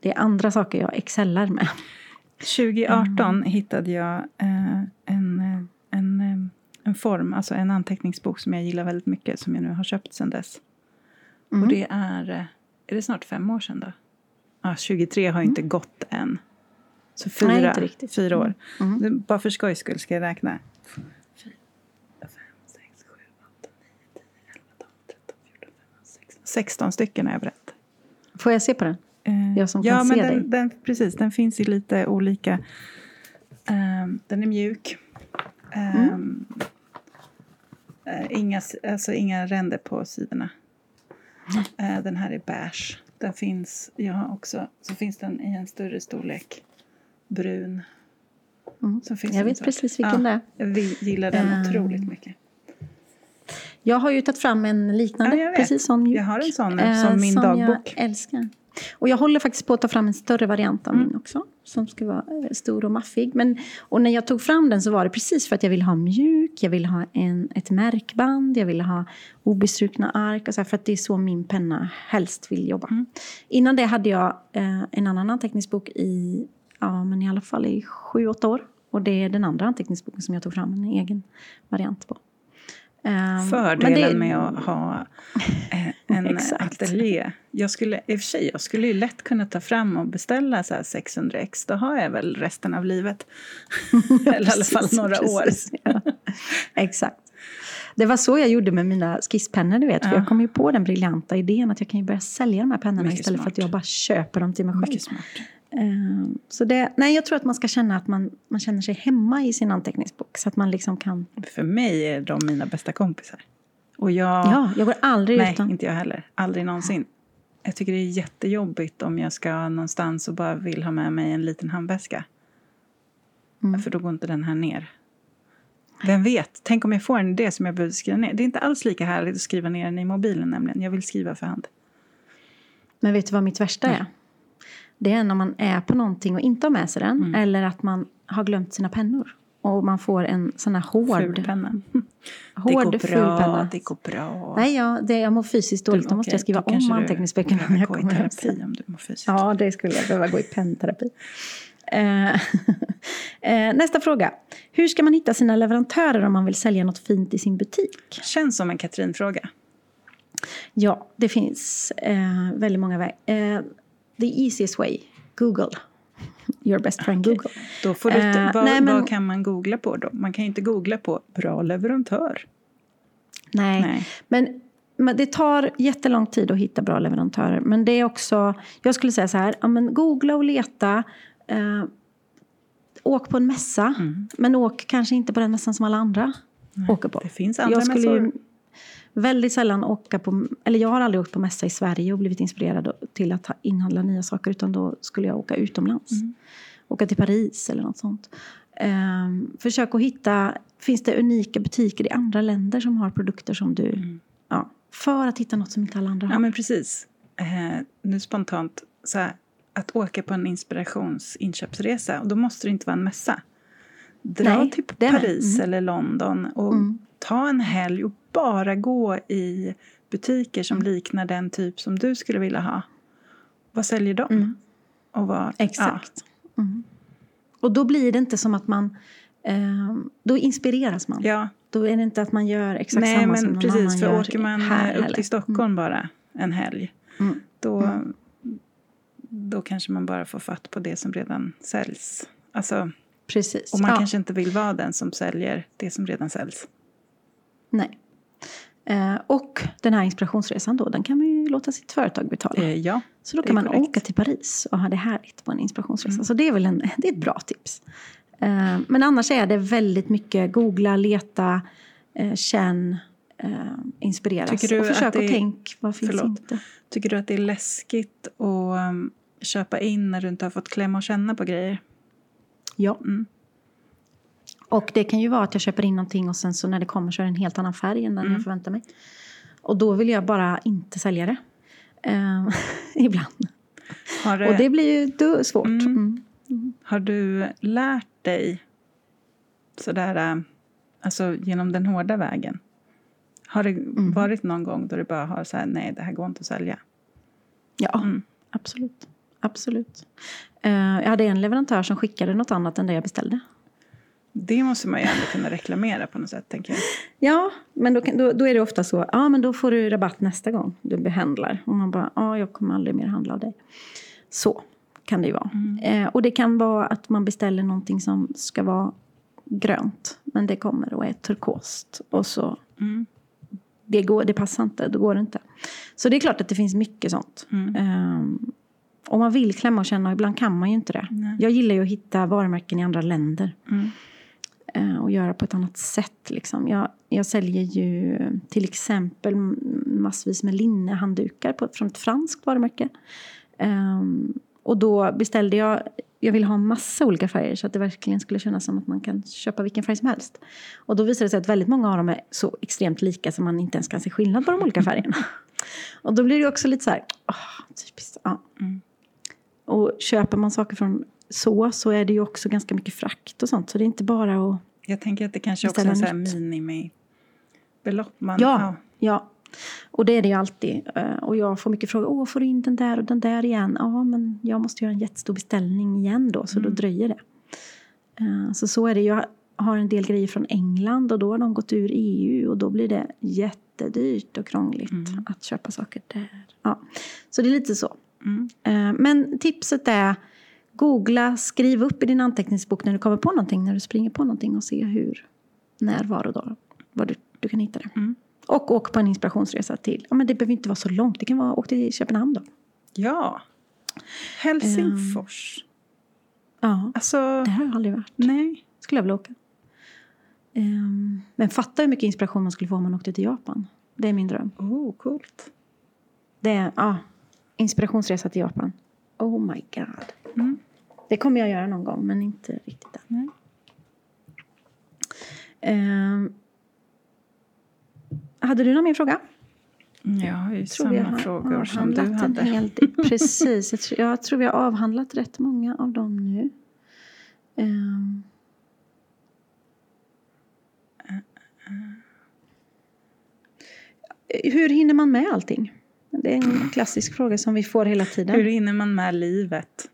Det är andra saker jag excellar med. 2018 hittade jag eh, en, eh, en, en form, alltså en anteckningsbok som jag gillar väldigt mycket som jag nu har köpt sedan dess. Mm. Och det är, eh, är det snart fem år sedan då? Ja, 23 har ju inte gått än. Så fyra, Nej, inte riktigt. fyra år. Mm. Det- Bara för skojs skull ska jag räkna. 4, 5, 6, 7, 8, 9, 10, 11, 12, 13, 14, 15, 16. 16 stycken har jag berättat. Får jag se på den? Eh, Jag som ja, kan men se dig. den, den, precis, den finns i lite olika... ehm, den är mjuk. Mm. Ehm, eh, inga, alltså inga ränder på sidorna. Eh, den här är beige. Den finns, jag har också, så finns den i en större storlek. Brun. Mm. Jag vet precis vilken det är. Vill- gillar den Ehm, otroligt mycket. Jag har ju tagit fram en liknande, Ja, precis sån mjuk. Jag har en sån eh, som min som dagbok. jag älskar. Och jag håller faktiskt på att ta fram en större variant av Mm. min också. Som ska vara eh, stor och maffig. Men, och när jag tog fram den så var det precis för att jag ville ha mjuk, jag ville ha en, ett märkband, jag ville ha obestrukna ark. Och så här, för att det är så min penna helst vill jobba. Mm. Innan det hade jag eh, en annan anteckningsbok i, ja, men i alla fall i sju, åtta år. Och det är den andra anteckningsboken som jag tog fram en egen variant på. Ehm, Fördelen det- med att ha eh, en ateljé. Jag skulle, I och för sig, jag skulle ju lätt kunna ta fram och beställa så här 600 ex. Då har jag väl resten av livet. Eller i alla fall några precis, år. Ja. Exakt. Det var så jag gjorde med mina skisspennor, du vet. För Ja. jag kom ju på den briljanta idén att jag kan ju börja sälja de här pennorna Mycket istället för att smart. jag bara köper dem till mig själv. Ehm, Så det, nej, jag tror att man ska känna att man, man känner sig hemma i sin anteckningsbok. Så att man liksom kan... För mig är de mina bästa kompisar. Och jag... Ja, jag går aldrig nej, utan... inte jag heller. Aldrig någonsin. Jag tycker det är jättejobbigt om jag ska någonstans och bara vill ha med mig en liten handväska. Mm. För då går inte den här ner. Vem vet? Tänk om jag får en idé som jag behöver skriva ner. Det är inte alls lika härligt att skriva ner den i mobilen nämligen. Jag vill skriva för hand. Men vet du vad mitt värsta är? Det är när man är på någonting och inte har med sig den. Mm. Eller att man har glömt sina pennor. Och man får en sån här hård... Fulpenna. Hård, det går bra, penna. det går bra. Nej, ja, det, jag mår fysiskt dåligt. Då måste jag skriva om anteckningsböckerna när jag kommer hem terapi om du mår fysiskt. Ja, det skulle jag behöva gå i pennterapi. Eh, eh, nästa fråga. Hur ska man hitta sina leverantörer om man vill sälja något fint i sin butik? Känns som en Katrin-fråga. Ja, det finns eh, väldigt många vägar. Eh, the easiest way, Google. Your best friend Google. Då får du, Eh, vad, nej, men- vad kan man googla på då? Man kan ju inte googla på bra leverantör. Nej, Nej. Men, men det tar jättelång tid att hitta bra leverantörer. Men det är också, jag skulle säga så här, ja, men googla och leta. Eh, åk på en mässa, Mm. men åk kanske inte på den mässan som alla andra åker på. Det finns andra jag ju mässor. Väldigt sällan åka på, eller jag har aldrig åkt på mässa i Sverige och blivit inspirerad till att ha- inhandla nya saker utan då skulle jag åka utomlands. Mm. Åka till Paris eller något sånt. Ehm, försök att hitta, finns det unika butiker i andra länder som har produkter som du, ja, för att hitta något som inte alla andra har. Mm. Ja, men precis. Eh, nu spontant, så här, att åka på en inspirationsinköpsresa, och då måste det inte vara en mässa. Dra Nej, till med. Paris Mm. eller London och Mm. Ta en helg och bara gå i butiker som liknar den typ som du skulle vilja ha. Vad säljer de? Mm. Och vad, Exakt. Mm. Och då blir det inte som att man, ehm, då inspireras man. Ja, ja. Då är det inte att man gör exakt Nej, samma som men någon precis. annan För gör åker man här eh, upp till Stockholm bara en helg, Mm. då, då kanske man bara får fatt på det som redan säljs. Alltså, Precis. och man ja. kanske inte vill vara den som säljer det som redan säljs. Nej. Eh, och den här inspirationsresan då, den kan man ju låta sitt företag betala. Eh, ja, så då kan man korrekt. åka till Paris och ha det härligt på en inspirationsresa. Mm. Så det är väl en, det är ett bra tips. Eh, men annars är det väldigt mycket googla, leta, känn, inspireras. Tycker du och försök att det är- tänk, vad finns Förlåt. inte? Tycker du att det är läskigt att um, köpa in när du inte har fått klämma och känna på grejer? Ja. Mm. Och det kan ju vara att jag köper in någonting och sen så när det kommer så är det en helt annan färg än den Mm. jag förväntar mig. Och då vill jag bara inte sälja det. Eh, ibland. Det, Och det blir ju svårt. Mm. Mm. har du lärt dig sådär, äh, alltså genom den hårda vägen? Har det Mm. varit någon gång då du bara har så här, nej det här går inte att sälja? Ja, Mm. absolut. absolut. Eh, jag hade en leverantör som skickade något annat än det jag beställde. Det måste man ju ändå kunna reklamera på något sätt, tänker jag. Ja, men då, kan, då, då är det ofta så. Ja, men då får du rabatt nästa gång du behandlar. Och man bara, ja, jag kommer aldrig mer handla av dig. Så kan det ju vara. Eh, och det kan vara att man beställer någonting som ska vara grönt. Men det kommer och är turkost. Och så, Mm. det, går, det passar inte, då går det inte. Så det är klart att det finns mycket sånt. Mm. Um, och man vill klämma och känna, och ibland kan man ju inte det. Nej. Jag gillar ju att hitta varumärken i andra länder. Mm. Eh, och göra på ett annat sätt. Liksom. Jag, jag säljer ju till exempel massvis med linnehanddukar på, från ett franskt varumärke. Ehm, och då beställde jag, jag ville ha massa olika färger så att det verkligen skulle kännas som att man kan köpa vilken färg som helst. Och då visade det sig att väldigt många av dem är så extremt lika så man inte ens kan se skillnad på de olika färgerna. och då blir det också lite så här, åh, typiskt. Ja. Mm. Och köper man saker från så, så är det ju också ganska mycket frakt och sånt. Så det är inte bara att Jag tänker att det kanske också är så här minimibelopp. Man, Ja, ja. Och det är det ju alltid. Eh, Och jag får mycket frågor. Åh, får du in den där och den där igen? Ja, men jag måste göra en jättestor beställning igen då, så då dröjer det. Eh, Så så är det. Jag har en del grejer från England och då har de gått ur EU och då blir det jättedyrt och krångligt att köpa saker där. Ja. Så det är lite så. Mm. Eh, Men tipset är googla, skriv upp i din anteckningsbok när du kommer på någonting, när du springer på någonting och se hur, när, var och då, var du, du kan hitta det. Mm. Och åk på en inspirationsresa till, ja men det behöver inte vara så långt, det kan vara, åk till Köpenhamn då. ja. Helsingfors. Ja, Alltså, det har jag aldrig varit. nej. Skulle jag vilja åka. Ehm, men fatta hur mycket inspiration man skulle få om man åkte till Japan. Det är min dröm. Oh, coolt. Det är, ja, inspirationsresa till Japan. Oh my god. Mm. Det kommer jag göra någon gång, men inte riktigt än. Ehm, hade du någon mer fråga? Jag har ju samma har frågor som du hade. hel. Precis, jag tror, jag tror vi har avhandlat rätt många av dem nu. Ehm, hur hinner man med allting? Det är en klassisk fråga som vi får hela tiden. Hur hinner man med livet?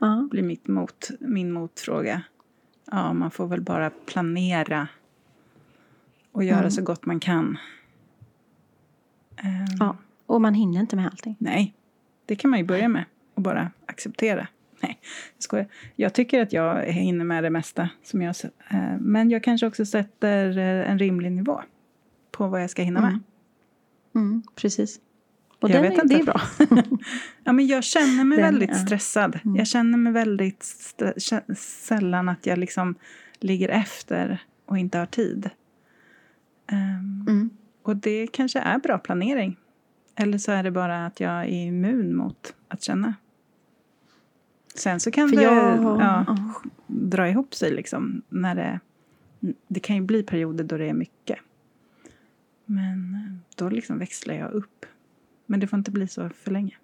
Ja. blir mitt mot, min motfråga. Ja, man får väl bara planera och göra Mm. så gott man kan. Ehm, ja, och man hinner inte med allting. Nej, det kan man ju börja med och bara acceptera. Nej, jag skojar. Jag tycker att jag hinner med det mesta. Som jag, eh, men jag kanske också sätter eh, en rimlig nivå på vad jag ska hinna med. Mm. Mm, precis. Och Jag vet är, det är inte. bra. Ja, men jag känner mig Den, väldigt ja. stressad. Mm. Jag känner mig väldigt sällan att jag liksom ligger efter och inte har tid. Ehm, Mm. och det kanske är bra planering. Eller så är det bara att jag är immun mot att känna. Sen så kan För det jag- ja, ja. dra ihop sig liksom. När det, det kan ju bli perioder då det är mycket. Men eh, då liksom växlar jag upp. Men det får inte bli så för länge.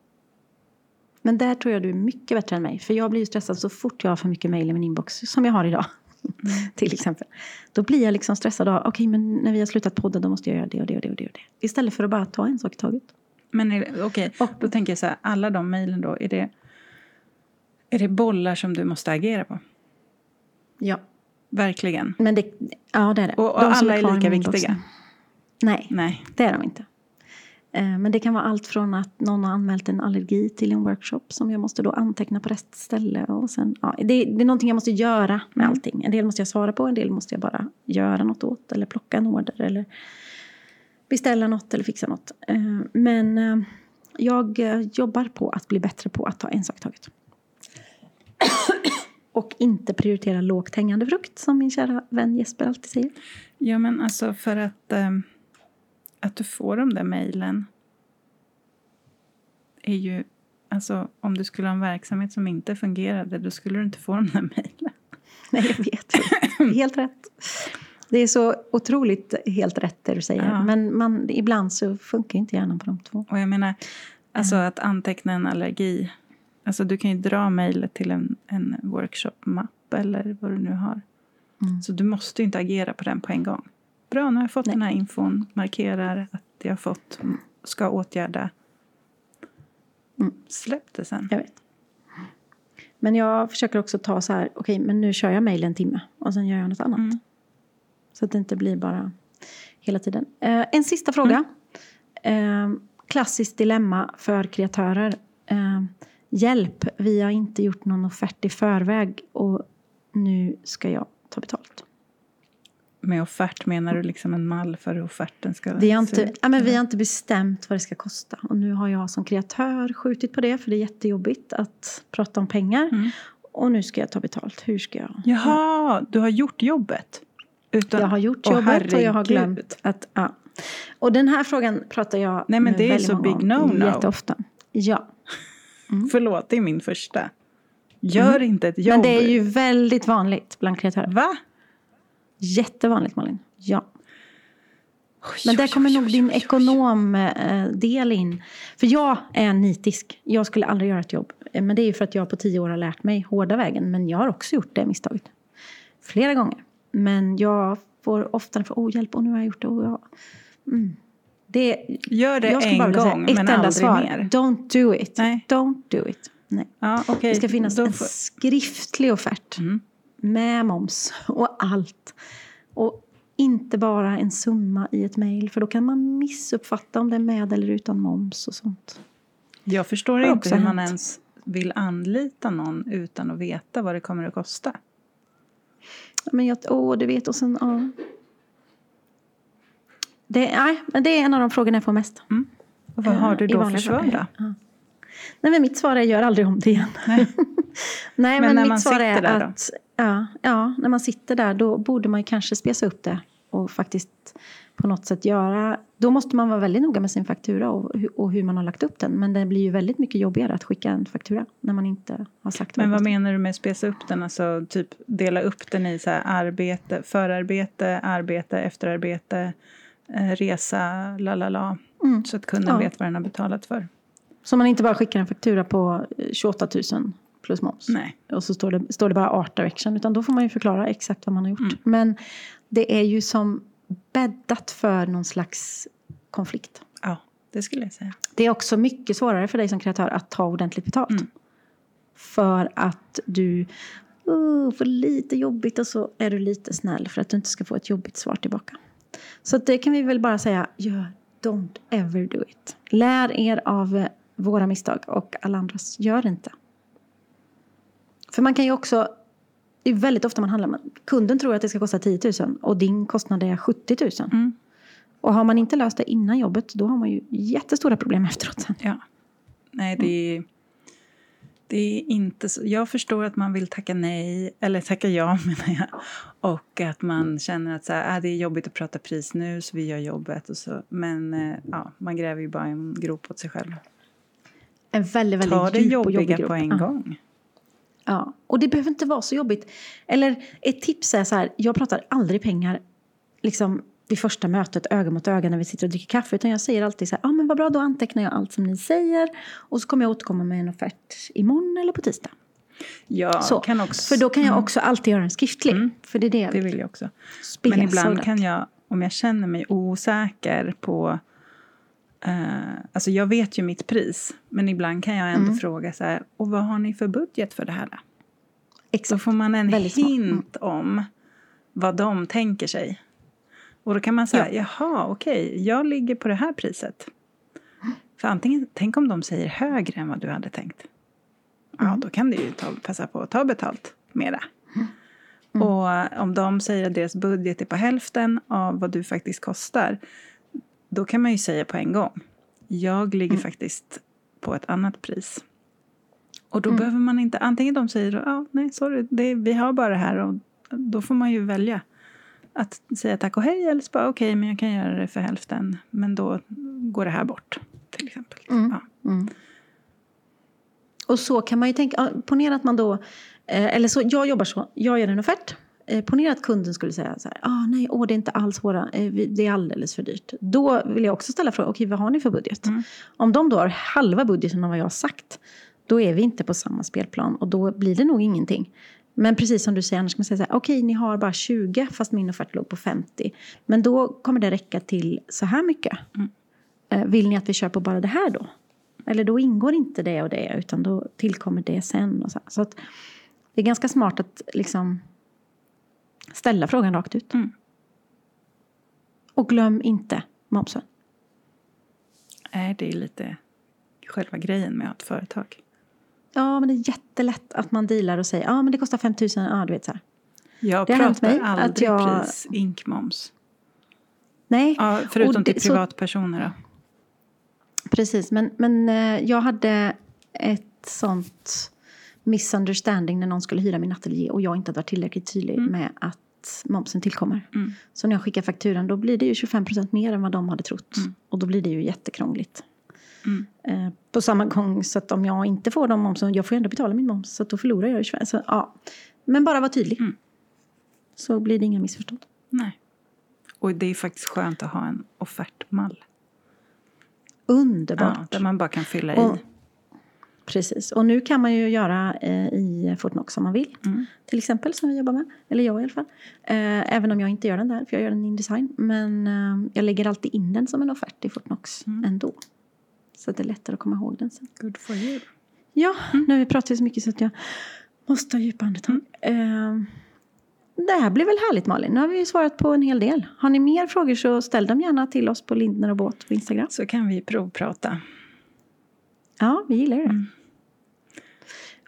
Men där tror jag du är mycket bättre än mig. För jag blir ju stressad så fort jag har för mycket mejl i min inbox. Som jag har idag. Till exempel. Då blir jag liksom stressad av, okej men när vi har slutat podda då måste jag göra det och det och det och det. Och det. Istället för att bara ta en sak i taget. Men är okej, Och- då tänker jag så här, alla de mejlen då, är det, är det bollar som du måste agera på? Ja. Verkligen. Men det, ja det är det. Och, och De alla är i lika viktiga? Nej, Nej. det är de inte. Eh, Men det kan vara allt från att någon har anmält en allergi till en workshop som jag måste då anteckna på rätt ställe. Och sen, ja, det, det är någonting jag måste göra med Mm. allting. En del måste jag svara på, en del måste jag bara göra något åt. Eller plocka en order eller beställa något eller fixa något. Eh, Men eh, jag jobbar på att bli bättre på att ta en sak i taget. Och inte prioritera lågt hängande frukt som min kära vän Jesper alltid säger. Ja, men alltså för att, ehm, att du får de där mejlen är ju... Alltså, om du skulle ha en verksamhet som inte fungerade, då skulle du inte få de där mejlen. Nej, jag vet. helt rätt. Det är så otroligt helt rätt det du säger. Ja. Men man, ibland så funkar inte hjärnan på de två. Och jag menar, alltså att anteckna en allergi. Alltså du kan ju dra mejlet till en, en workshop-mapp eller vad du nu har. Mm. Så du måste ju inte agera på den på en gång. Bra, nu har jag fått Nej. den här infon. Markerar att jag fått, ska åtgärda. Mm. Släpp det sen. Jag vet. Men jag försöker också ta så här, okej, men nu kör jag mejl en timme och sen gör jag något annat. Mm. Så att det inte blir bara hela tiden. Eh, en sista fråga. Mm. Eh, klassiskt dilemma för kreatörer. Eh, hjälp, vi har inte gjort någon offert i förväg och nu ska jag ta betalt. Med offert menar du liksom en mall för hur offerten ska Vi har, se inte, ut, ja, men vi har inte bestämt vad det ska kosta. Och nu har jag som kreatör skjutit på det för det är jättejobbigt att prata om pengar. Mm. Och nu ska jag ta betalt. Hur ska jag? Jaha, du har gjort jobbet? Utan, Jag har gjort jobbet och jag har herregud. glömt att... Ja. Och den här frågan pratar jag Nej, men med det är så big no-no. Jätteofta. Ja, Förlåt, det är min första. Gör inte ett jobb. Mm. men det är ju väldigt vanligt bland kreatörer. Va? Jättevanligt Malin. Ja. Men där kommer nog din ekonomdel in. För jag är nitisk. Jag skulle aldrig göra ett jobb. Eh, Men det är ju för att jag på tio år har lärt mig hårda vägen. Men jag har också gjort det misstaget. Flera gånger. Men jag får ofta för oh hjälp, och nu har jag gjort det. Och jag, mm. det Gör det en säga gång, ett men enda aldrig svar. mer. Don't do it. Nej. Don't do it. Nej. Ja, okej. Det ska finnas Då en får- skriftlig offert. Mm. Med moms och allt. Och inte bara en summa i ett mejl. För då kan man missuppfatta om det är med eller utan moms och sånt. Jag förstår inte hur man ens vill anlita någon utan att veta vad det kommer att kosta. Men jag, åh, du vet, och sen, ja. Det, nej, men det är en av de frågorna jag får mest. Och vad har Eh, du då för vanliga svar då? Nej, men mitt svar är gör aldrig om det igen. Nej. Nej, Men men, när mitt man svar sitter är att ja, ja, när man sitter där då borde man ju kanske spesa upp det och faktiskt på något sätt göra... Då måste man vara väldigt noga med sin faktura och, och hur man har lagt upp den. Men det blir ju väldigt mycket jobbigare att skicka en faktura när man inte har sagt Men vad menar du med spesa upp den? Alltså typ dela upp den i så arbete, förarbete, arbete, efterarbete, eh, resa, la la la. Mm. Så att kunden Ja. vet vad den har betalat för. Så man inte bara skickar en faktura på eh, 28 000 plus moms. Nej. Och så står det, står det bara art direction. Utan då får man ju förklara exakt vad man har gjort. Mm. Men det är ju som bäddat för någon slags konflikt. Ja, det skulle jag säga. Det är också mycket svårare för dig som kreatör att ta ordentligt betalt. Mm. För att du uh, får lite jobbigt och så är du lite snäll för att du inte ska få ett jobbigt svar tillbaka. Så det kan vi väl bara säga, gör don't ever do it. Lär er av eh, våra misstag och alla andras, gör inte. För man kan ju också, det är väldigt ofta man handlar med, kunden tror att det ska kosta 10 000 och din kostnad är 70 000. Mm. Och har man inte löst det innan jobbet, då har man ju jättestora problem efteråt sen. Ja. Nej, det är, det är inte så. Jag förstår att man vill tacka nej, eller tacka ja menar jag. Och att man känner att så här, äh, det är jobbigt att prata pris nu så vi gör jobbet. Och så. Men eh, ja, man gräver ju bara en grop åt sig själv. En väldigt, väldigt Ta det djup och jobbig jobbiga grupp. på en Ja. gång. Ja, och det behöver inte vara så jobbigt. Eller ett tips är så här, jag pratar aldrig pengar liksom vid första mötet öga mot öga när vi sitter och dricker kaffe. Utan jag säger alltid så här, ja ah, men vad bra då antecknar jag allt som ni säger. Och så kommer jag återkomma med en offert imorgon eller på tisdag. Ja, Så, kan också, För då kan jag Mm, också alltid göra en skriftlig. Mm. För det är det jag Det vill. vill jag också. Men ibland kan jag, om jag känner mig osäker på... Eh, alltså jag vet ju mitt pris, men ibland kan jag ändå Mm. fråga så här, och vad har ni för budget för det här? Då, då Exakt. får man en Väldigt smart. Mm. hint om vad de tänker sig. Och då kan man säga, jaha, okej, jag ligger på det här priset. För antingen, tänk om de säger högre än vad du hade tänkt. Ja, Mm. då kan du ju ta, passa på att ta betalt mera. Mm. Och om de säger att deras budget är på hälften av vad du faktiskt kostar, då kan man ju säga på en gång, jag ligger Mm. faktiskt på ett annat pris. Och då Mm. behöver man inte, antingen de säger, ja, nej, sorry, det, vi har bara det här och då får man ju välja att säga tack och hej eller så bara okej, men jag kan göra det för hälften, men då går det här bort, till exempel. Mm. Ja. Mm. Och så kan man ju tänka, ponera att man då, eh, eller så, jag jobbar så, jag gör en offert. Eh, ponera att kunden skulle säga så här, ah, nej, åh, det är inte alls våra, eh, vi- det är alldeles för dyrt. Då vill jag också ställa frågan, okej, vad har ni för budget? Mm. Om de då har halva budgeten av vad jag har sagt, då är vi inte på samma spelplan och då blir det nog ingenting. Men precis som du säger, annars kan man säga så här, okej, ni har bara 20 fast min offert låg på 50. Men då kommer det räcka till så här mycket. Eh, Vill ni att vi kör på bara det här då? Eller då ingår inte det och det, utan då tillkommer det sen. Och så så att det är ganska smart att liksom ställa frågan rakt ut. Mm. Och glöm inte momsen. Nej, det är lite själva grejen med att företag. Ja, men det är jättelätt att man dealar och säger ja men det kostar 5 000, ja du vet så här. Jag Det pratar mig att aldrig jag- pris, inkmoms. Nej, Ja, förutom det- till privatpersoner då. precis. Men, men eh, jag hade ett sånt misunderstanding när någon skulle hyra min ateljé och jag inte hade varit tillräckligt tydlig med att momsen tillkommer. Mm. Så när jag skickar fakturan då blir det ju 25% mer än vad de hade trott. Mm. Och då blir det ju jättekrångligt. Mm. Eh, på samma gång så att om jag inte får de momsen, jag får ju ändå betala min moms så då förlorar jag ju 25. Så, ja. Men bara vara tydlig. Mm. Så blir det inga missförstånd. Nej. Och det är faktiskt skönt att ha en offertmall. Underbart. Ja, där man bara kan fylla Och, i. precis. Och nu kan man ju göra eh, i Fortnox om man vill. Mm. Till exempel som vi jobbar med. Eller jag i alla fall. Eh, även om jag inte gör den där för jag gör den i Indesign. Men eh, jag lägger alltid in den som en offert i Fortnox Mm. ändå. Så att det är lättare att komma ihåg den sen. Good for you. Ja, nu har vi pratat så mycket så att jag måste ta djupa andetag. Eh, det här blir väl härligt Malin. Nu har vi ju svarat på en hel del. Har ni mer frågor så ställ dem gärna till oss på Lindner och Båt på Instagram. Så kan vi provprata. Ja, vi gillar det.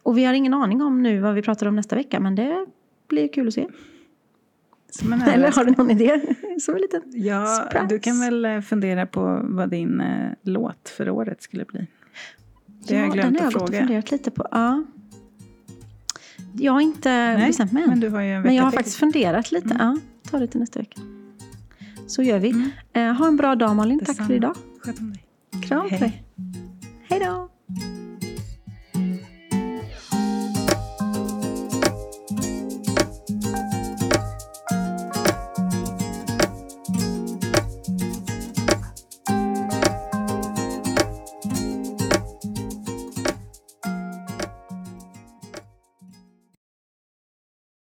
Och vi har ingen aning om nu vad vi pratar om nästa vecka, men det blir kul att se. Eller har du någon idé? Som en liten... Ja, Surprise. du kan väl eh, fundera på vad din eh, låt för året skulle bli. Det har jag glömt den har att jag gått och fråga. funderat lite på. Ja. Jag har inte bestämt mig än. men du har ju en Men jag har till. faktiskt funderat lite. Mm. Ja, ta det till nästa vecka. Så gör vi. Mm. Eh, ha en bra dag Malin. Tack Detsamma. för idag. Sköt om dig. Kram på dig. Hej då.